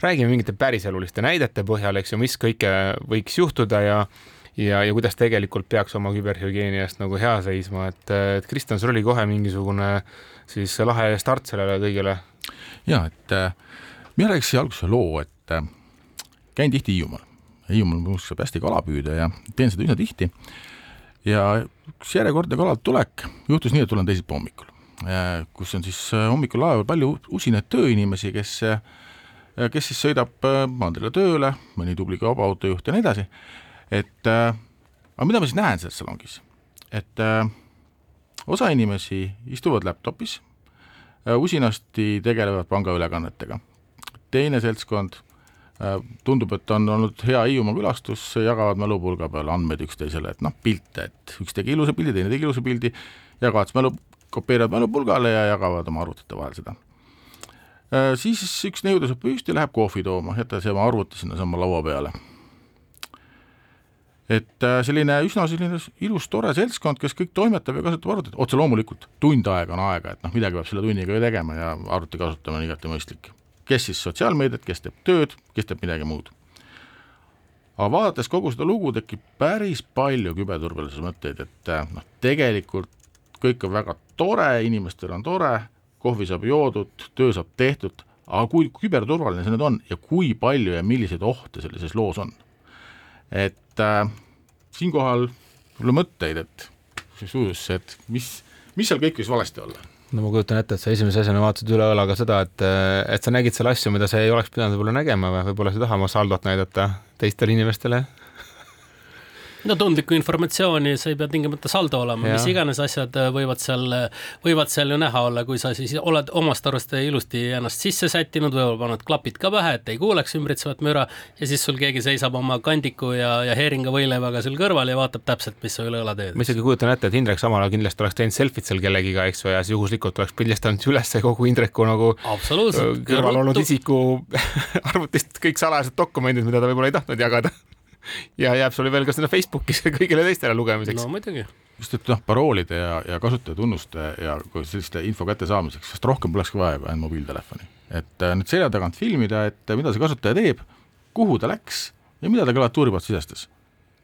räägime mingite päriseluliste näidete põhjal, eks ju, mis kõike võiks juhtuda ja ja, ja kuidas tegelikult peaks oma küberhügieeni eest nagu hea seisma, et, et Kristjan, sul oli kohe mingisugune siis lahe start sellele kõigele? ja et äh, mina rääkisin alguses loo, et äh, käin tihti Hiiumaal. Hiiumaal mul saab hästi kala püüda ja teen seda üsna tihti. ja üks järjekordne kalalt tulek juhtus nii, et tulen teisipäeva hommikul, kus on siis äh, hommikul laeval palju usinaid tööinimesi, kes äh, kes siis sõidab äh, maanteele tööle, mõni tubli kaubaautojuht ja nii edasi et äh, aga mida ma siis näen selles salongis, et äh, osa inimesi istuvad laptopis äh,, usinasti tegelevad pangaülekannetega. teine seltskond äh, tundub, et on olnud hea Hiiumaa külastus, jagavad mälupulga peal andmeid üksteisele, et noh, pilte, et üks tegi ilusa pildi, teine tegi ilusa pildi, jagavad mälu, kopeerivad mälupulgale ja jagavad oma arvutite vahel seda äh,. siis üks neiu tõuseb püsti, läheb kohvi tooma, jätab see oma arvuti sinnasama laua peale et äh, selline üsna selline ilus tore seltskond, kes kõik toimetab ja kasutab arvutit, otse loomulikult tund aega on aega, et noh, midagi peab selle tunniga ju tegema ja arvuti kasutamine on igati mõistlik. kes siis sotsiaalmeediat, kes teeb tööd, kes teeb midagi muud. aga vaadates kogu seda lugu, tekib päris palju küberturvalisuse mõtteid, et äh, noh, tegelikult kõik on väga tore, inimestel on tore, kohvi saab joodud, töö saab tehtud, aga kui küberturvaline see nüüd on ja kui palju ja milliseid ohte sellises loos on et äh, siinkohal mulle mõtteid, et sujusse, et mis, mis seal kõik võis valesti olla? no ma kujutan ette, et sa esimese asjana vaatasid üle õla ka seda, et, et sa nägid seal asju, mida sa ei oleks pidanud võib-olla nägema või võib-olla sa ei taha oma saldot näidata teistele inimestele no tundlikku informatsiooni, see ei pea tingimata saldo olema, mis iganes asjad äh, võivad seal, võivad seal ju näha olla, kui sa siis oled omast arust ilusti ennast sisse sättinud, võib-olla paned klapid ka pähe, et ei kuuleks ümbritsevat müra ja siis sul keegi seisab oma kandiku ja, ja heeringavõileivaga seal kõrval ja vaatab täpselt, mis sa üle õla teed. ma isegi kujutan ette, et Indrek samal ajal kindlasti oleks teinud selfit seal kellegiga, eks ju, ja siis juhuslikult oleks pildistanud üles kogu Indreku nagu kõrval olnud isiku arvutist kõik salajased dokumendid, mida ta võib-olla ei tahtnud jagada ja jääb sulle veel ka sinna Facebookis kõigile teistele lugemiseks. no muidugi. just, et noh, paroolide ja, ja kasutajatunnuste ja selliste info kättesaamiseks vast rohkem polekski vaja kui ainult mobiiltelefoni. et äh, nüüd selja tagant filmida, et mida see kasutaja teeb, kuhu ta läks ja mida ta klaviatuuri pealt sisestas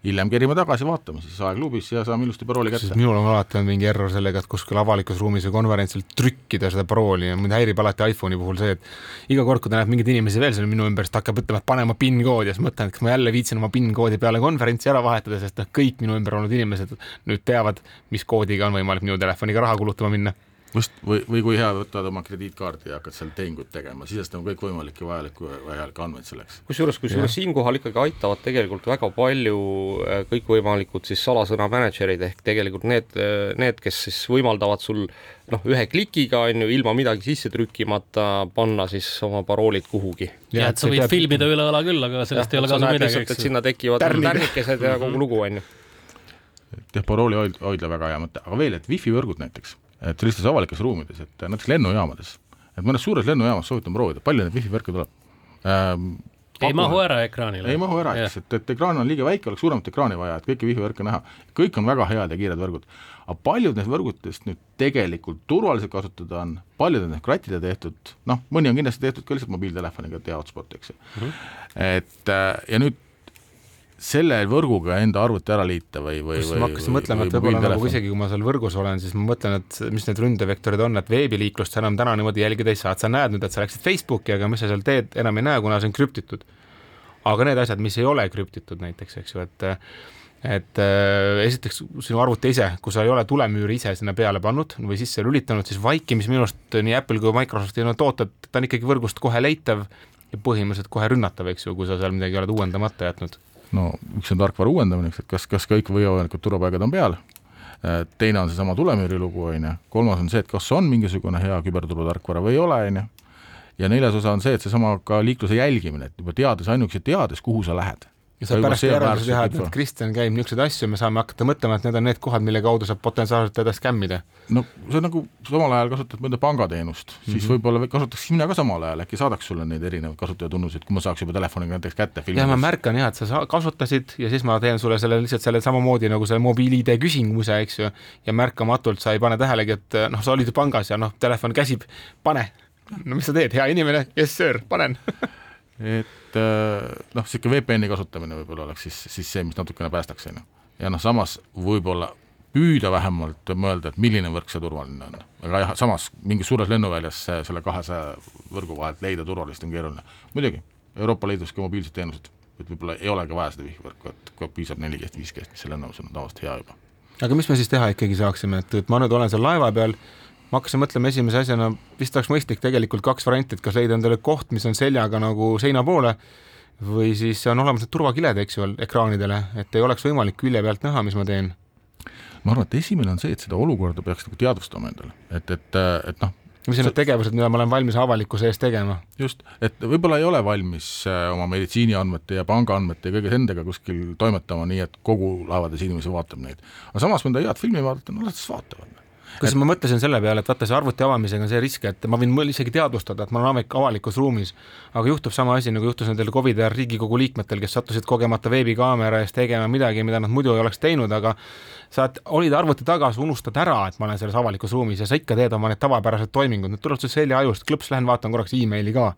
hiljem kerime tagasi, vaatame siis aegluubis ja saame ilusti parooli kätte. minul on alati olnud mingi error sellega, et kuskil avalikus ruumis või konverentsil trükkida seda parooli. Ja mind häirib alati iPhone'i puhul see, et iga kord, kui ta näeb mingeid inimesi veel seal minu ümber, siis ta hakkab ütlema, et pane oma PIN koodi. Ja siis mõtlen, et kas ma jälle viitsin oma PIN koodi peale konverentsi ära vahetada, sest noh, kõik minu ümber olnud inimesed nüüd teavad, mis koodiga on võimalik minu telefoniga raha kulutama minna just, või, või kui hea, võtad oma krediitkaardi ja hakkad seal tehinguid tegema, sisestama kõikvõimalikke vajalikke, vajalikke andmeid selleks. kusjuures, kusjuures siinkohal ikkagi aitavad tegelikult väga palju äh, kõikvõimalikud siis salasõna mänedžerid ehk tegelikult need, äh, need, kes siis võimaldavad sul noh, ühe klikiga on ju, ilma midagi sisse trükkimata panna siis oma paroolid kuhugi. ja et sa võid tead... filmida üle õla küll, aga sellest ja, ei ole kasu midagi, sinna tekivad tärnikesed ja kogu lugu, on ju. jah, parooli hoidla väga hea mõte, aga veel, et wifi võrgud näiteks et sellistes avalikes ruumides, et näiteks lennujaamades, et mõnes suures lennujaamas soovitan proovida, palju neid wifi võrke tuleb ähm,. ei mahu ära ekraanile. ei mahu ära, eks, et, et ekraan on liiga väike, oleks suuremat ekraani vaja, et kõiki wifi võrke näha. kõik on väga head ja kiired võrgud. aga paljud neist võrgutest nüüd tegelikult turvaliselt kasutada on, paljud on need krattide tehtud, noh, mõni on kindlasti tehtud ka lihtsalt mobiiltelefoniga, et hea hotspot, eks ju mm. -hmm. et äh, ja nüüd selle võrguga enda arvuti ära liita või, või, või ma hakkasin mõtlema, et võib-olla nagu isegi kui ma seal võrgus olen, siis ma mõtlen, et mis need ründevektorid on, et veebiliiklust sa enam täna niimoodi jälgida ei saa, et sa näed nüüd, et sa läksid Facebooki, aga mis sa seal teed, enam ei näe, kuna see on krüptitud. aga need asjad, mis ei ole krüptitud näiteks, eks ju, et et äh, esiteks sinu arvuti ise, kui sa ei ole tulemüüri ise sinna peale pannud või sisse lülitanud, siis vaikimis minu arust nii Apple kui Microsofti tooted, ta on ikkagi võrgust kohe leitav ja põhimõtteliselt kohe rünnatav, eks ju, kui sa seal midagi oled uuendamata jätnud no üks on tarkvara uuendamine, eks, et kas, kas kõik võimalikud turvapaigad on peal, äh, teine on seesama tulemüüri lugu, on ju, kolmas on see, et kas on mingisugune hea küberturutarkvara või ei ole, on ju, ja neljas osa on see, et seesama ka liikluse jälgimine, et juba teades, ainuüksi teades, kuhu sa lähed ja saab pärast järelduse teha, et Kristjan käib niisuguseid asju, me saame hakata mõtlema, et need on need kohad, mille kaudu saab potentsiaalselt teda skämmida. no see on nagu samal ajal kasutad mõnda pangateenust mm, -hmm. siis mhm. võib-olla kasutaks mina ka samal ajal, äkki saadaks sulle neid erinevaid kasutajatunnuseid, kui ma saaks juba telefoniga näiteks kätte filmides. jah, ma märkan jah, et sa kasutasid ja siis ma teen sulle selle lihtsalt selle samamoodi nagu selle mobiil-ID küsimuse, eks ju, ja märkamatult sa ei pane tähelegi, et noh, sa olid ju pangas ja noh, telefon käsib, pane. no mis sa teed, hea inimene, yes sir, panen et äh, noh, niisugune VPN-i kasutamine võib-olla oleks siis, siis see, mis natukene päästaks, on ju. ja noh, samas võib-olla püüda vähemalt mõelda, et milline võrk see turvaline on. aga jah, samas mingis suures lennuväljas selle kahesaja võrgu vahelt leida turvalist on keeruline. muidugi, Euroopa Liidus ka mobiilsed teenused, et võib-olla ei olegi vaja seda vihvõrku, et piisab nelikümmend, viiskümmend, mis seal lennus on tavaliselt hea juba. aga mis me siis teha ikkagi saaksime, et, et ma nüüd olen seal laeva peal ma hakkasin mõtlema esimese asjana, vist oleks mõistlik tegelikult kaks varianti, et kas leida endale koht, mis on seljaga nagu seina poole või siis on olemas need turvakiled, eks ju, ekraanidele, et ei oleks võimalik külje pealt näha, mis ma teen. ma arvan, et esimene on see, et seda olukorda peaks nagu teadvustama endale, et, et, et noh, mis on need tegevused, mida ma olen valmis avalikkuse ees tegema? just, et võib-olla ei ole valmis äh, oma meditsiiniandmete ja pangaandmete ja kõige nendega kuskil toimetama, nii et kogu laevades inimesi vaatab neid. aga samas mõnda head filmi vaadata, no las siis vaatavad et... ma mõtlesin selle peale, et vaata, see arvuti avamisega on see risk, et ma võin isegi teadvustada, et ma olen avalikus ruumis, aga juhtub sama asi, nagu juhtus nendel Covidi ajal Riigikogu liikmetel, kes sattusid kogemata veebikaamera ees tegema midagi, mida nad muidu ei oleks teinud, aga sa olid arvuti taga, sa unustad ära, et ma olen selles avalikus ruumis ja sa ikka teed oma need tavapärased toimingud, need tulevad sul selja ajust, klõps, lähen vaatan korraks emaili ka.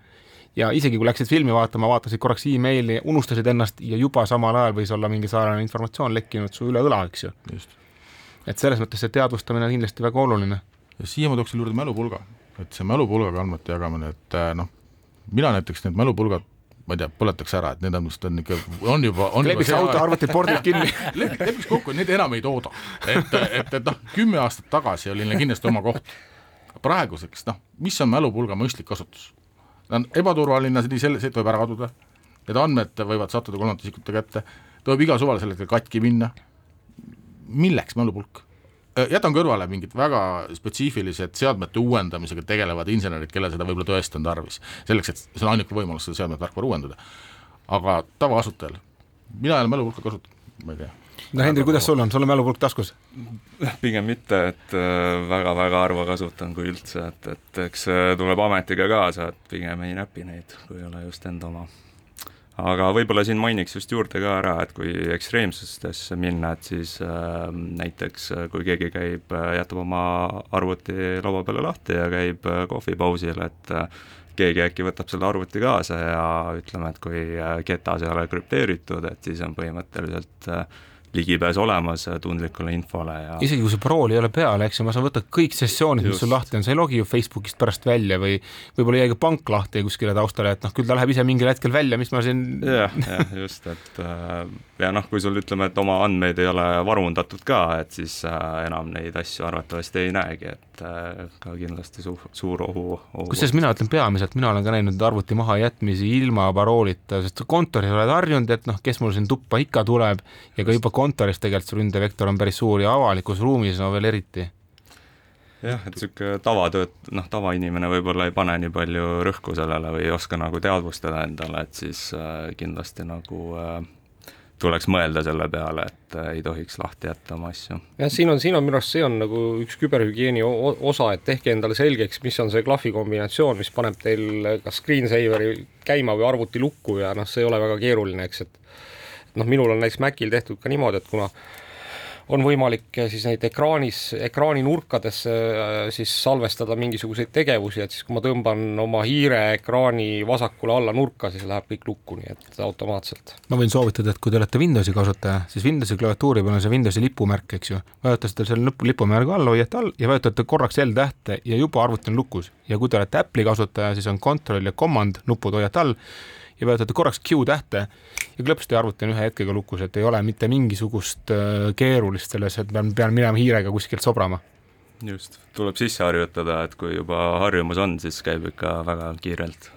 Ja isegi kui läksid filmi vaatama, vaatasid korraks emaili, unustasid ennast ja juba samal ajal võis olla mingi salajane informatsioon lekkinud su üle õla, eks ju. just et selles mõttes see teadvustamine on kindlasti väga oluline. ja siia ma tooksin juurde mälupulga, et see mälupulgaga andmete jagamine, et äh, noh, mina näiteks need mälupulgad ma ei tea, põletaks ära, et need on on ikka, on juba, on lepiks auto arvutid pordid kinni lepiks kokku, et neid enam ei tooda. et, et, et noh, kümme aastat tagasi oli neil kindlasti oma koht. praeguseks noh, mis on mälupulga mõistlik kasutus? ta on ebaturvaline, selle, see võib ära kaduda, need andmed võivad sattuda kolmandate isikute kätte, ta võib iga suval sel hetkel katki minna, milleks mälupulk? Äh, jätan kõrvale mingid väga spetsiifilised seadmete uuendamisega tegelevad insenerid, kellel seda võib-olla tõesti on tarvis, selleks, et see on ainuke võimalus seda seadmet tarkvara uuendada. aga tavakasutajal, mina ei ole mälupulka kasutanud, ma ei tea no Hendrik, kuidas sul on, sul on mälupulk taskus? pigem mitte, et väga-väga äh, harva kasutan, kui üldse, et, et eks tuleb ametiga kaasa, et pigem ei näpi neid, kui ei ole just enda oma aga võib-olla siin mainiks just juurde ka ära, et kui ekstreemsustesse minna, et siis äh, näiteks äh, kui keegi käib, äh, jätab oma arvuti laua peale lahti ja käib äh, kohvipausil, et äh, keegi äkki võtab selle arvuti kaasa ja ütleme, et kui ketas ei ole krüpteeritud, et siis on põhimõtteliselt ligipääs olemas tundlikule infole ja isegi kui see parool ei ole peal, eks ju, ma saan võtta kõik sessioonid, mis sul lahti on, sa ei logi ju Facebookist pärast välja või võib-olla jäi ka pank lahti kuskile taustale, et noh, küll ta läheb ise mingil hetkel välja, mis ma siin jah, jah, just, et äh, ja noh, kui sul ütleme, et oma andmeid ei ole varundatud ka, et siis äh, enam neid asju arvatavasti ei näegi, et äh, ka kindlasti suur, suur ohu, ohu. kusjuures mina ütlen peamiselt, mina olen ka näinud arvuti mahajätmisi ilma paroolita, sest kontoris oled harjunud, et noh, kes mul siin tuppa ikka tuleb ja ka juba kontoris tegelikult see ründevektor on päris suur ja avalikus ruumis no veel eriti. jah, et niisugune tavatööt-, noh, tavainimene võib-olla ei pane nii palju rõhku sellele või ei oska nagu teadvustada endale, et siis äh, kindlasti nagu äh, tuleks mõelda selle peale, et äh, ei tohiks lahti jätta oma asju. jah, siin on, siin on minu arust, see on nagu üks küberhügieeni osa, et tehke endale selgeks, mis on see klahvi kombinatsioon, mis paneb teil kas screensaveri käima või arvuti lukku ja noh, see ei ole väga keeruline, eks, et noh, minul on näiteks Macil tehtud ka niimoodi, et kuna on võimalik eh, siis neid ekraanis, ekraani nurkadesse eh, siis salvestada mingisuguseid tegevusi, et siis kui ma tõmban oma hiire ekraani vasakule alla nurka, siis läheb kõik lukku, nii et automaatselt. ma võin soovitada, et kui te olete Windowsi kasutaja, siis Windowsi klaviatuuri peal on see Windowsi lipumärk, eks ju, vajutate selle lipumärgi all, hoiate all ja vajutate korraks L-tähte ja juba arvuti on lukus. Ja kui te olete Apple'i kasutaja, siis on Control ja Command nupud hoiate all ja vajutate korraks Q tähte ja klõpsti arvuti on ühe hetkega lukus, et ei ole mitte mingisugust äh, keerulist selles, et pean, pean minema hiirega kuskilt sobrama. just, tuleb sisse harjutada, et kui juba harjumus on, siis käib ikka väga kiirelt.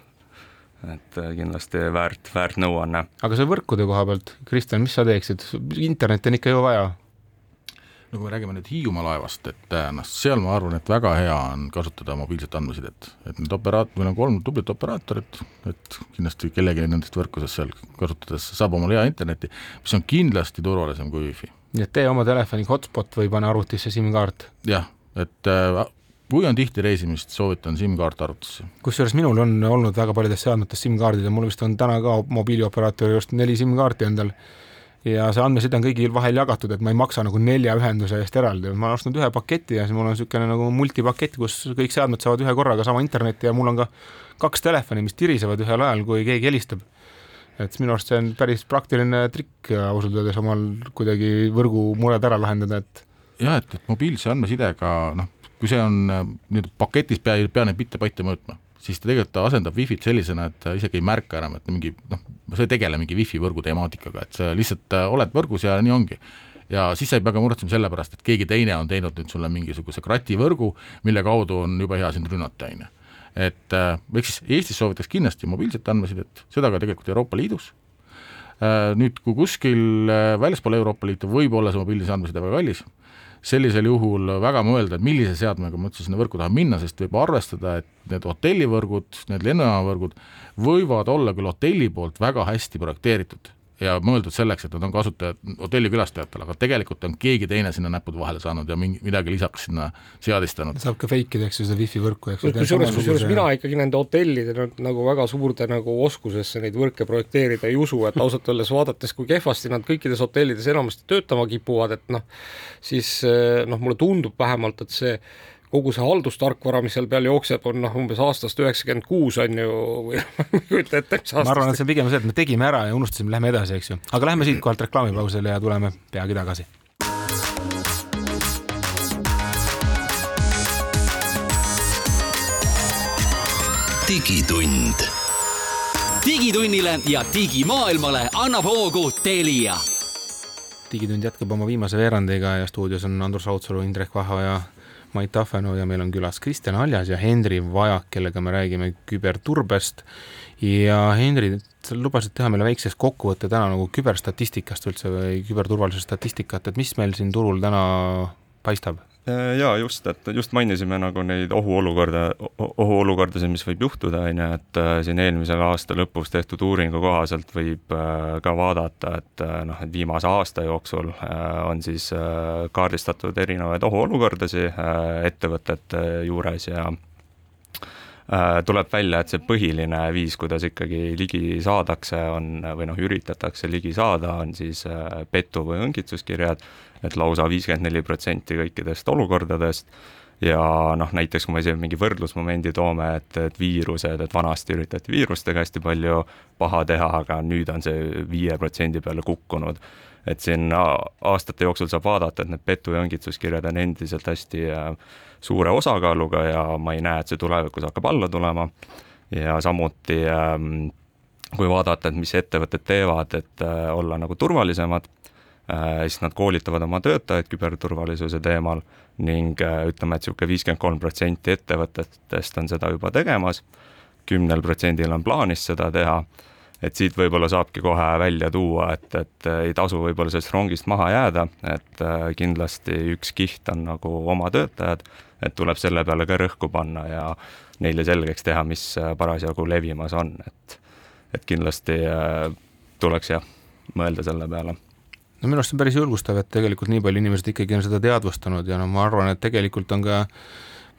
et äh, kindlasti väärt, väärt nõuanne. aga see võrkude koha pealt, Kristjan, mis sa teeksid, internetti on ikka ju vaja no kui me räägime nüüd Hiiumaa laevast, et äh, noh, seal ma arvan, et väga hea on kasutada mobiilset andmesidet, et need operaat-, meil on kolm tublit operaatorit, et kindlasti kellelgi nendest võrkusest seal kasutades saab omale hea interneti, mis on kindlasti turvalisem kui wifi. nii et tee oma telefoniga hotspot või pane arvutisse SIM-kaart. jah, et äh, kui on tihti reisimist, soovitan SIM-kaart arvutisse. kusjuures minul on olnud väga paljudes seadmetes SIM-kaardid ja mul vist on täna ka mobiilioperaatori just neli SIM-kaarti endal ja see andmeside on kõigil vahel jagatud, et ma ei maksa nagu nelja ühenduse eest eraldi, ma olen ostnud ühe paketi ja siis mul on niisugune nagu multipakett, kus kõik seadmed saavad ühe korraga sama internetti ja mul on ka kaks telefoni, mis tirisevad ühel ajal, kui keegi helistab. et minu arust see on päris praktiline trikk ausalt öeldes omal kuidagi võrgumured ära lahendada, et jah, et, et mobiilse andmesidega noh, kui see on äh, nii-öelda paketis, pea, ei pea neid bitte-batte mõõtma siis ta tegelikult asendab Wi-Fit sellisena, et ta isegi ei märka enam, et mingi noh, sa ei tegele mingi Wi-Fi võrgu temaatikaga, et sa lihtsalt äh, oled võrgus ja nii ongi. ja siis sa ei pea ka muretsema selle pärast, et keegi teine on teinud nüüd sulle mingisuguse krativõrgu, mille kaudu on jube hea sind rünnata, on ju. et äh, ehk siis Eestis soovitaks kindlasti mobiilset andmesidet, seda ka tegelikult Euroopa Liidus, äh, nüüd, kui kuskil väljaspool Euroopa Liitu võib olla see mobiilse andmeside väga kallis, sellisel juhul väga mõelda, et millise seadmega ma üldse sinna võrku tahan minna, sest võib arvestada, et need hotellivõrgud, need lennujaamavõrgud võivad olla küll hotelli poolt väga hästi projekteeritud ja mõeldud selleks, et nad on kasutajad, hotellikülastajatele, aga tegelikult on keegi teine sinna näpud vahele saanud ja mingi, midagi lisaks sinna seadistanud. saab ka fake ida, eks ju, seda wifi võrku, eks ju. kusjuures, kusjuures mina ikkagi nende hotellide nagu väga suurde nagu oskusesse neid võrke projekteerida ei usu, et ausalt öeldes vaadates, kui kehvasti nad kõikides hotellides enamasti töötama kipuvad, et noh, siis noh, mulle tundub vähemalt, et see kogu see haldustarkvara, mis seal peal jookseb, on noh, umbes aastast üheksakümmend kuus on ju, või ma ei kujuta ette, mis aastast. ma arvan, et see on pigem see, et me tegime ära ja unustasime, lähme edasi, eks ju. aga lähme siitkohalt reklaamipausile ja tuleme peagi tagasi. digitund. digitunnile ja digimaailmale annab hoogu Telia digitund jätkab oma viimase veerandiga ja stuudios on Andrus Raudsalu, Indrek Vahoja Mait Tahvenu ja meil on külas Kristjan Aljas ja Henri Vajak, kellega me räägime küberturbest. ja Henri, sa lubasid teha meile väikses kokkuvõtte täna nagu küberstatistikast üldse või küberturvalisuse statistikat, et mis meil siin turul täna paistab? Äh, jaa, just, et just mainisime nagu neid ohuolukorda, ohuolukordasid, mis võib juhtuda, on ju, et äh, siin eelmisel aasta lõpus tehtud uuringu kohaselt võib äh, ka vaadata, et noh, et viimase aasta jooksul on siis kaardistatud erinevaid ohuolukordasid ettevõtete juures ja tuleb välja, et see põhiline viis, kuidas ikkagi ligi saadakse, on või noh, üritatakse ligi saada, on siis petu- või õngitsuskirjad et lausa viiskümmend neli protsenti kõikidest olukordadest ja noh, näiteks kui me siin mingi võrdlusmomendi toome, et, et viirused, et vanasti üritati viirustega hästi palju paha teha, aga nüüd on see viie protsendi peale kukkunud. Et siin aastate jooksul saab vaadata, et need petu- ja õngitsuskirjad on endiselt hästi äh, suure osakaaluga ja ma ei näe, et see tulevikus hakkab alla tulema. ja samuti ähm, kui vaadata, et mis ettevõtted teevad, et äh, olla nagu turvalisemad äh,, siis nad koolitavad oma töötajaid küberturvalisuse teemal ning ütleme, et niisugune viiskümmend kolm protsenti ettevõtetest on seda juba tegemas, kümnel protsendil on plaanis seda teha, et siit võib-olla saabki kohe välja tuua, et, et ei tasu võib-olla sellest rongist maha jääda, et äh, kindlasti üks kiht on nagu oma töötajad, et tuleb selle peale ka rõhku panna ja neile selgeks teha, mis äh, parasjagu levimas on, et et kindlasti äh, tuleks jah, mõelda selle peale. No minu arust on päris julgustav, et tegelikult nii palju inimesed ikkagi on seda teadvustanud ja no ma arvan, et tegelikult on ka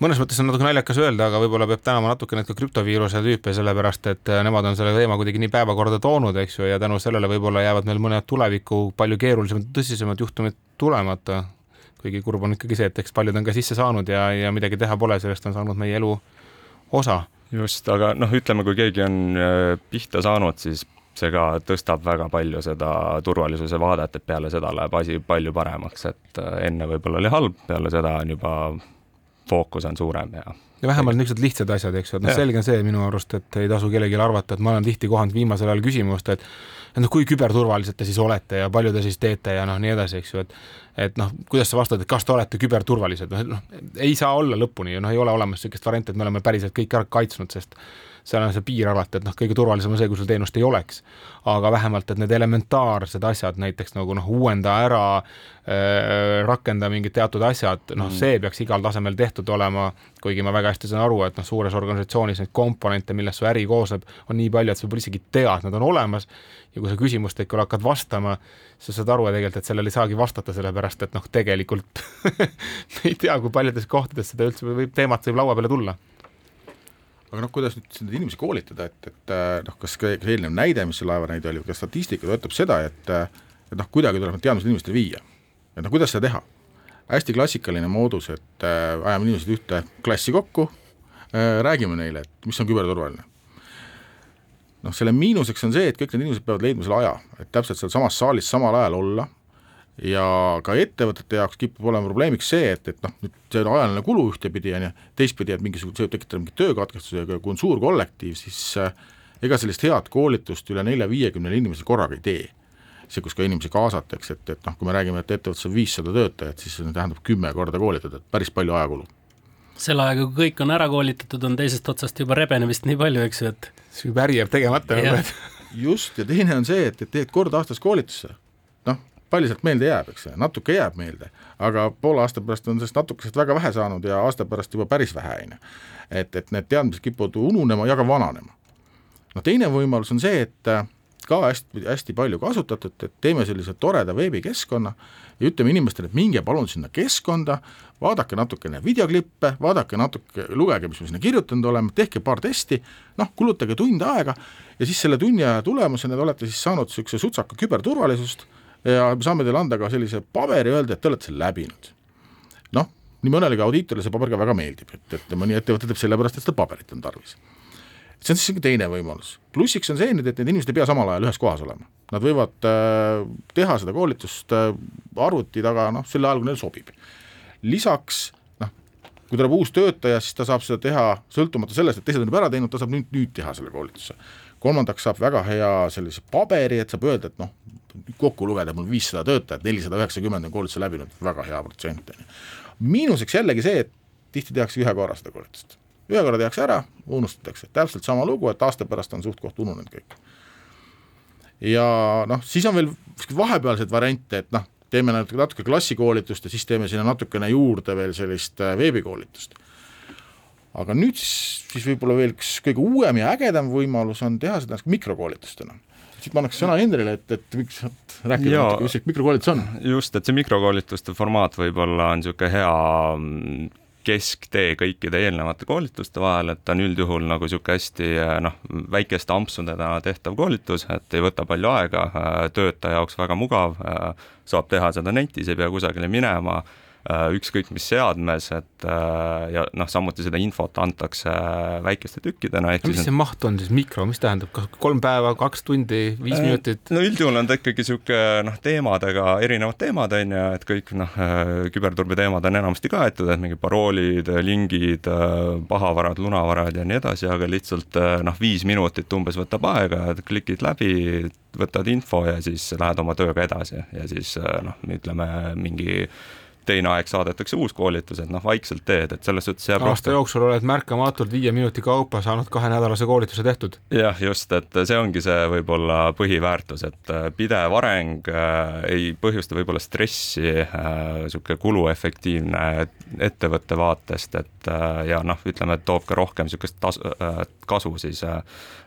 mõnes mõttes on natuke naljakas öelda, aga võib-olla peab tänama natukene ka krüptoviiruse tüüpe, sellepärast et äh, nemad on selle teema kuidagi nii päevakorda toonud, eks ju, ja tänu sellele võib-olla jäävad meil mõned tuleviku palju keerulisemad, tõsisemad juhtumid tulemata. kuigi kurb on ikkagi see, et eks paljud on ka sisse saanud ja, ja midagi teha pole, sellest on saanud meie elu osa just, aga noh, ütleme, kui keegi on äh, pihta saanud, siis see ka tõstab väga palju seda turvalisuse vaadet, et peale seda läheb asi palju paremaks, et äh, enne võib-olla oli halb, peale seda on juba fookus on suurem ja ja vähemalt niisugused lihtsad asjad, eks ju, et noh, selge on see minu arust, et ei tasu kellelgi arvata, et ma olen tihti kohanud viimasel ajal küsimust, et et noh, kui küberturvalised te siis olete ja palju te siis teete ja noh, nii edasi, eks ju, et et noh, kuidas sa vastad, et kas te olete küberturvalised, noh, noh, ei saa olla lõpuni ju, noh, ei ole olemas niisugust varianti, et me oleme päriselt kõik ära kaitsnud, sest seal on see piir alati, et noh, kõige turvalisem on see, kui sul teenust ei oleks. aga vähemalt, et need elementaarsed asjad, näiteks nagu noh, uuenda ära äh,, rakenda mingid teatud asjad, noh mm., see peaks igal tasemel tehtud olema, kuigi ma väga hästi saan aru, et noh, suures organisatsioonis neid komponente, millest su äri koosneb, on nii palju, et sa võib-olla isegi tead, nad on olemas ja kui sa küsimustikule hakkad vastama, sa saad aru tegelikult, et sellele ei saagi vastata, sellepärast et noh, tegelikult me ei tea, kui paljudes kohtades seda üldse võib, teemat võib laua peale tulla aga noh, kuidas nüüd neid inimesi koolitada, et, et äh, noh, kas ka eelnev näide, mis see laeva näide oli, kas statistika toetab seda, et äh, et noh, kuidagi tuleb need teadmised inimestele viia. et noh, kuidas seda teha? hästi klassikaline moodus, et äh, ajame inimesed ühte klassi kokku äh,, räägime neile, et mis on küberturvaline. noh, selle miinuseks on see, et kõik need inimesed peavad leidma selle aja, et täpselt sealsamas saalis samal ajal olla ja ka ettevõtete jaoks kipub olema probleemiks see, et, et noh, nüüd see on ajaline kulu ühtepidi, on ju, teistpidi, et mingisugune, see võib tekitada mingi töökatkestuse, aga kui on suur kollektiiv, siis äh, ega sellist head koolitust üle nelja-viiekümnele inimesele korraga ei tee. see, kus ka inimesi kaasatakse, et, et noh, kui me räägime, et ettevõttes on viissada töötajat, siis see tähendab kümme korda koolitada, et päris palju ajakulu. selle ajaga, kui kõik on ära koolitatud, on teisest otsast juba rebenemist nii palju, eks ju, et see juba äri jääb tegemata just, ja teine on see, et, et teed kord aastas koolitusse, noh, palju sealt meelde jääb, eks ju, natuke jääb meelde, aga poole aasta pärast on sellest natukesest väga vähe saanud ja aasta pärast juba päris vähe, on ju. et, et need teadmised kipuvad ununema ja ka vananema. no teine võimalus on see, et äh, ka hästi, hästi palju kasutatud, et teeme sellise toreda veebikeskkonna ja ütleme inimestele, et minge palun sinna keskkonda, vaadake natukene videoklippe, vaadake natuke, lugege, mis me sinna kirjutanud oleme, tehke paar testi, noh, kulutage tund aega ja siis selle tunni aja tulemusena te olete siis saanud niisuguse sutsaka küberturvalisust ja me saame teile anda ka sellise paberi, öelda, et te olete selle läbinud. noh, nii mõnelegi audiitorile see paber ka väga meeldib, et, et mõni ettevõte teeb sellepärast, et seda paberit on tarvis. see on siis niisugune teine võimalus. plussiks on see nüüd, et need inimesed ei pea samal ajal ühes kohas olema. Nad võivad äh, teha seda koolitust äh, arvuti taga, noh, sel ajal, kui neile sobib. lisaks noh, kui tuleb uus töötaja, siis ta saab seda teha sõltumata sellest, et teised on juba ära teinud, ta saab nüüd, nüüd teha selle koolituse. kolmandaks saab väga hea sellise paberi, et saab öelda, et noh, kokku lugeda mul viissada töötajat, nelisada üheksakümmend on koolituse läbinud, väga hea protsent, on ju. miinuseks jällegi see, et tihti tehakse ühe korra seda koolitust. ühe korra tehakse ära, unustatakse, täpselt sama lugu, et aasta pärast on suht-koht ununenud kõik. ja noh, siis on veel vahepealseid variante, et noh, teeme natuke, natuke klassikoolitust ja siis teeme sinna natukene juurde veel sellist äh, veebikoolitust. aga nüüd siis, siis võib-olla veel üks kõige uuem ja ägedam võimalus on teha seda mikrokoolitustena siit ma annaks sõna Hendrile, et, et miks rääkida mis see mikrokoolitus on? just, et see mikrokoolituste formaat võib-olla on niisugune hea mm, kesktee kõikide eelnevate koolituste vahel, et ta on üldjuhul nagu niisugune hästi noh, väikeste ampsudena tehtav koolitus, et ei võta palju aega, töötaja jaoks väga mugav, saab teha seda netis, ei pea kusagile minema, äh, ükskõik mis seadmes, et äh, ja noh, samuti seda infot antakse väikeste tükkidena, mis see maht on siis, mikro, mis tähendab, kas kolm päeva, kaks tundi, viis Äh, minutit? no üldjuhul on ta ikkagi niisugune noh, teemadega, erinevad teemad on ju, et kõik noh, küberturbe teemad on enamasti kaetud, et mingid paroolid, lingid, pahavarad, lunavarad ja nii edasi, aga lihtsalt noh, viis minutit umbes võtab aega, klikid läbi, võtad info ja siis lähed oma tööga edasi ja siis noh, ütleme mingi teine aeg saadetakse uus koolitus, et noh, vaikselt teed, et selles suhtes jääb aasta jooksul oled märkamatult viie minuti kaupa saanud kahenädalase koolituse tehtud. jah, just, et see ongi see võib-olla põhiväärtus, et pidev areng äh, ei põhjusta võib-olla stressi äh,, niisugune kuluefektiivne ettevõtte vaatest, et äh, ja noh, ütleme, et toob ka rohkem niisugust tas- äh,, kasu siis äh,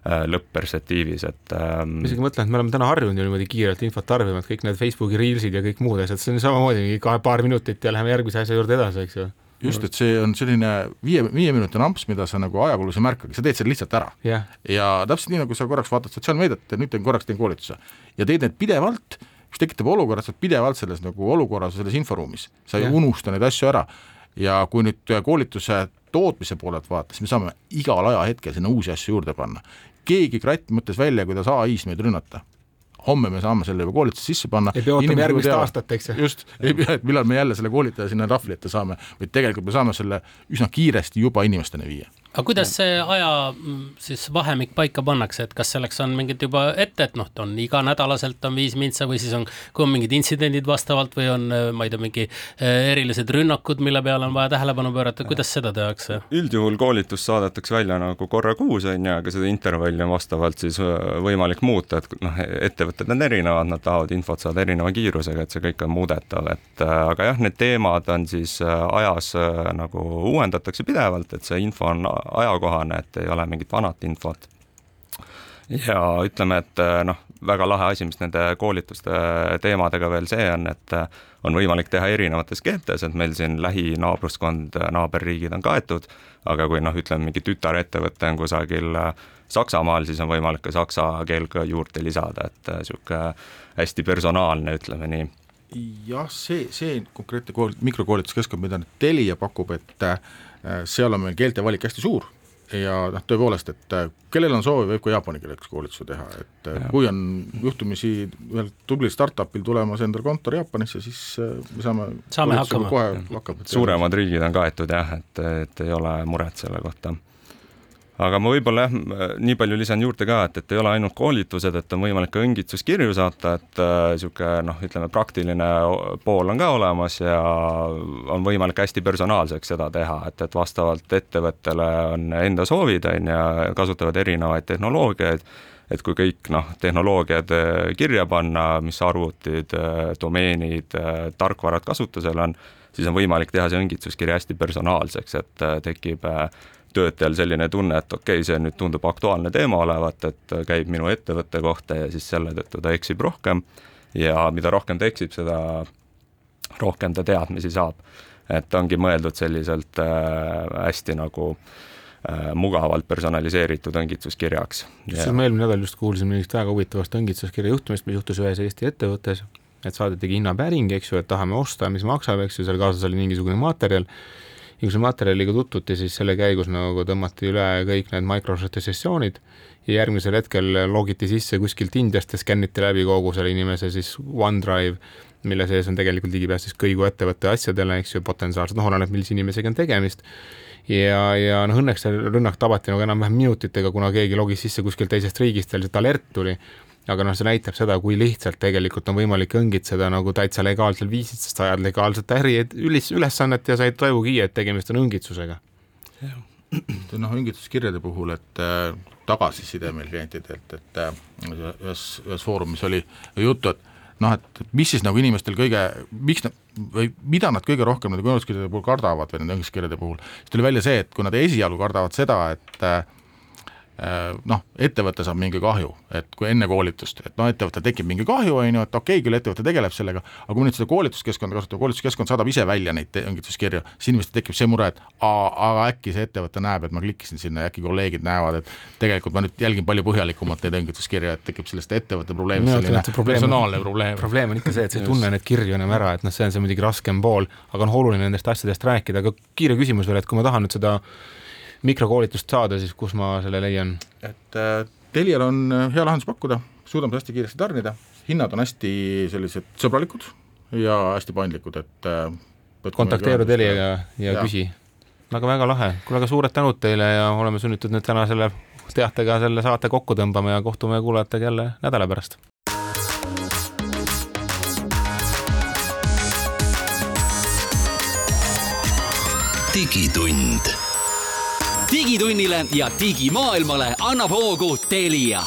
lõpp-perspektiivis, et ähm, ma isegi mõtlen, et me oleme täna harjunud ju niimoodi kiirelt infot tarbima, et kõik need Facebooki reelsid ja kõik muud asjad, see on samamoodi mingi kahe, paar minutit ja läheme järgmise asja juurde edasi, eks ju. just, et see on selline viie, viieminutine amps, mida sa nagu ajakulus ei märkagi, sa teed selle lihtsalt ära yeah.. ja täpselt nii, nagu sa korraks vaatad sotsiaalmeediat ja nüüd teen korraks teen koolituse ja teed need pidevalt, mis tekitab olukorra, sa oled pidevalt selles nagu olukorras, selles inforuumis, sa ei Jah. unusta neid asju ära. ja kui nüüd koolituse tootmise poolelt vaadata, siis me saame igal ajahetkel sinna uusi asju juurde panna. keegi kratt mõtles välja, kuidas ai-s meid rünnata homme me saame selle juba koolitusse sisse panna. ei pea ootama järgmist aastat, eks ju. just, ei pea, et millal me jälle selle koolitaja sinna tahvli ette saame, vaid tegelikult me saame selle üsna kiiresti juba inimesteni viia aga kuidas see aja mm, siis vahemik paika pannakse, et kas selleks on mingid juba ette, et noh, on iganädalaselt on viis mintsa või siis on, kui on mingid intsidendid vastavalt või on, ma ei tea, mingi eh, erilised rünnakud, mille peale on vaja tähelepanu pöörata, kuidas seda tehakse? üldjuhul koolitus saadetakse välja nagu korra kuus, on ju, aga seda intervalli on vastavalt siis äh, võimalik muuta, et noh, ettevõtted on erinevad, nad tahavad infot saada erineva kiirusega, et see kõik on muudetav, et äh, aga jah, need teemad on siis äh, ajas nagu uuendatakse pidevalt, et see info on ajakohane, et ei ole mingit vanat infot. ja ütleme, et noh, väga lahe asi, mis nende koolituste teemadega veel see on, et on võimalik teha erinevates keeltes, et meil siin lähinaabruskond, naaberriigid on kaetud, aga kui noh, ütleme mingi tütarettevõte on kusagil Saksamaal, siis on võimalik ka saksa keel ka juurde lisada, et niisugune hästi personaalne, ütleme nii jah, see, see konkreetne kool, mikrokoolituskeskkond, mida nüüd Telia pakub, et seal on meil keelte valik hästi suur ja noh, tõepoolest, et äh, kellel on soovi, võib ka jaapani keeles koolituse teha, et äh, ja. kui on juhtumisi ühel tublil startupil tulemas endal kontor Jaapanisse, siis äh, me saame saame hakkama. kohe hakkama. suuremad riigid on kaetud jah, et, et ei ole muret selle kohta aga ma võib-olla jah, nii palju lisan juurde ka, et, et ei ole ainult koolitused, et on võimalik ka õngitsuskirju saata, et niisugune äh, noh, ütleme praktiline pool on ka olemas ja on võimalik hästi personaalseks seda teha, et, et vastavalt ettevõttele on enda soovid, on ju, kasutavad erinevaid tehnoloogiaid, et kui kõik noh, tehnoloogiad kirja panna, mis arvutid, domeenid, tarkvarad kasutusel on, siis on võimalik teha see õngitsuskiri hästi personaalseks, et tekib töötajal selline tunne, et okei okay,, see nüüd tundub aktuaalne teema olevat, et käib minu ettevõtte kohta ja siis selle tõttu ta eksib rohkem ja mida rohkem ta eksib, seda rohkem ta teadmisi saab. et ongi mõeldud selliselt äh, hästi nagu äh, mugavalt personaliseeritud õngitsuskirjaks. siis ma eelmine nädal just kuulsin mingist väga huvitavast õngitsuskirja juhtumist, mis juhtus ühes Eesti ettevõttes, et saadetigi hinnapäring, eks ju, et tahame osta, mis maksab, eks ju, seal kaasas oli mingisugune materjal ja kui selle materjaliga tutvuti, siis selle käigus nagu tõmmati üle kõik need Microsofti sessioonid ja järgmisel hetkel logiti sisse kuskilt Indiast ja skänniti läbi kogu selle inimese siis OneDrive, mille sees on tegelikult ligipääs siis kõigu ettevõtte asjadele, eks ju, potentsiaalselt, noh, oleneb, millise inimesega on tegemist ja, ja noh, õnneks see rünnak tabati nagu enam-vähem minutitega, kuna keegi logis sisse kuskilt teisest riigist ja lihtsalt alert tuli. Aga noh, see näitab seda, kui lihtsalt tegelikult on võimalik õngitseda nagu täitsa legaalsel viisil, sest sa ajad legaalset äri ülis, ülesannet ja sa ei tajugi, et tegemist on õngitsusega. noh, õngitsuskirjade puhul, et äh, tagasiside meil klientidelt, et äh, ühes, ühes foorumis oli juttu, et noh, et mis siis nagu inimestel kõige, miks nad või mida nad kõige rohkem nende kõneluskirjade puhul kardavad või nende õnniskirjade puhul, siis tuli välja see, et kui nad esialgu kardavad seda, et noh, ettevõte saab mingi kahju, et kui enne koolitust, et noh, ettevõttel tekib mingi kahju, on ju, et okei okay,, küll ettevõte tegeleb sellega, aga kui nüüd seda koolituskeskkonda kasutada, koolituskeskkond saadab ise välja neid teavituskirju, siis inimestel tekib see mure, et aga äkki see ettevõte näeb, et ma klikkisin sinna ja äkki kolleegid näevad, et tegelikult ma nüüd jälgin palju põhjalikumalt neid õngetuskirju, et tekib sellest ettevõtte probleemist selline personaalne probleem. probleem on ikka see, et sa ei tunne neid kirju enam ära, et noh, see on see muidugi raskem pool, aga on oluline nendest asjadest rääkida, aga kiire küsimus veel, et kui ma tahan nüüd seda mikrokoolitust saada, siis kus ma selle leian? et äh, Telial on äh, hea lahendus pakkuda, suudame hästi kiiresti tarnida, hinnad on hästi sellised sõbralikud ja hästi paindlikud, et äh, kontakteeru Teliaga ja, ja, ja küsi. aga väga lahe, kuule, aga suured tänud teile ja oleme sunnitud nüüd täna selle teatega selle saate kokku tõmbama ja kohtume kuulajatega jälle nädala pärast. digitund digitunnile ja digimaailmale annab hoogu Telia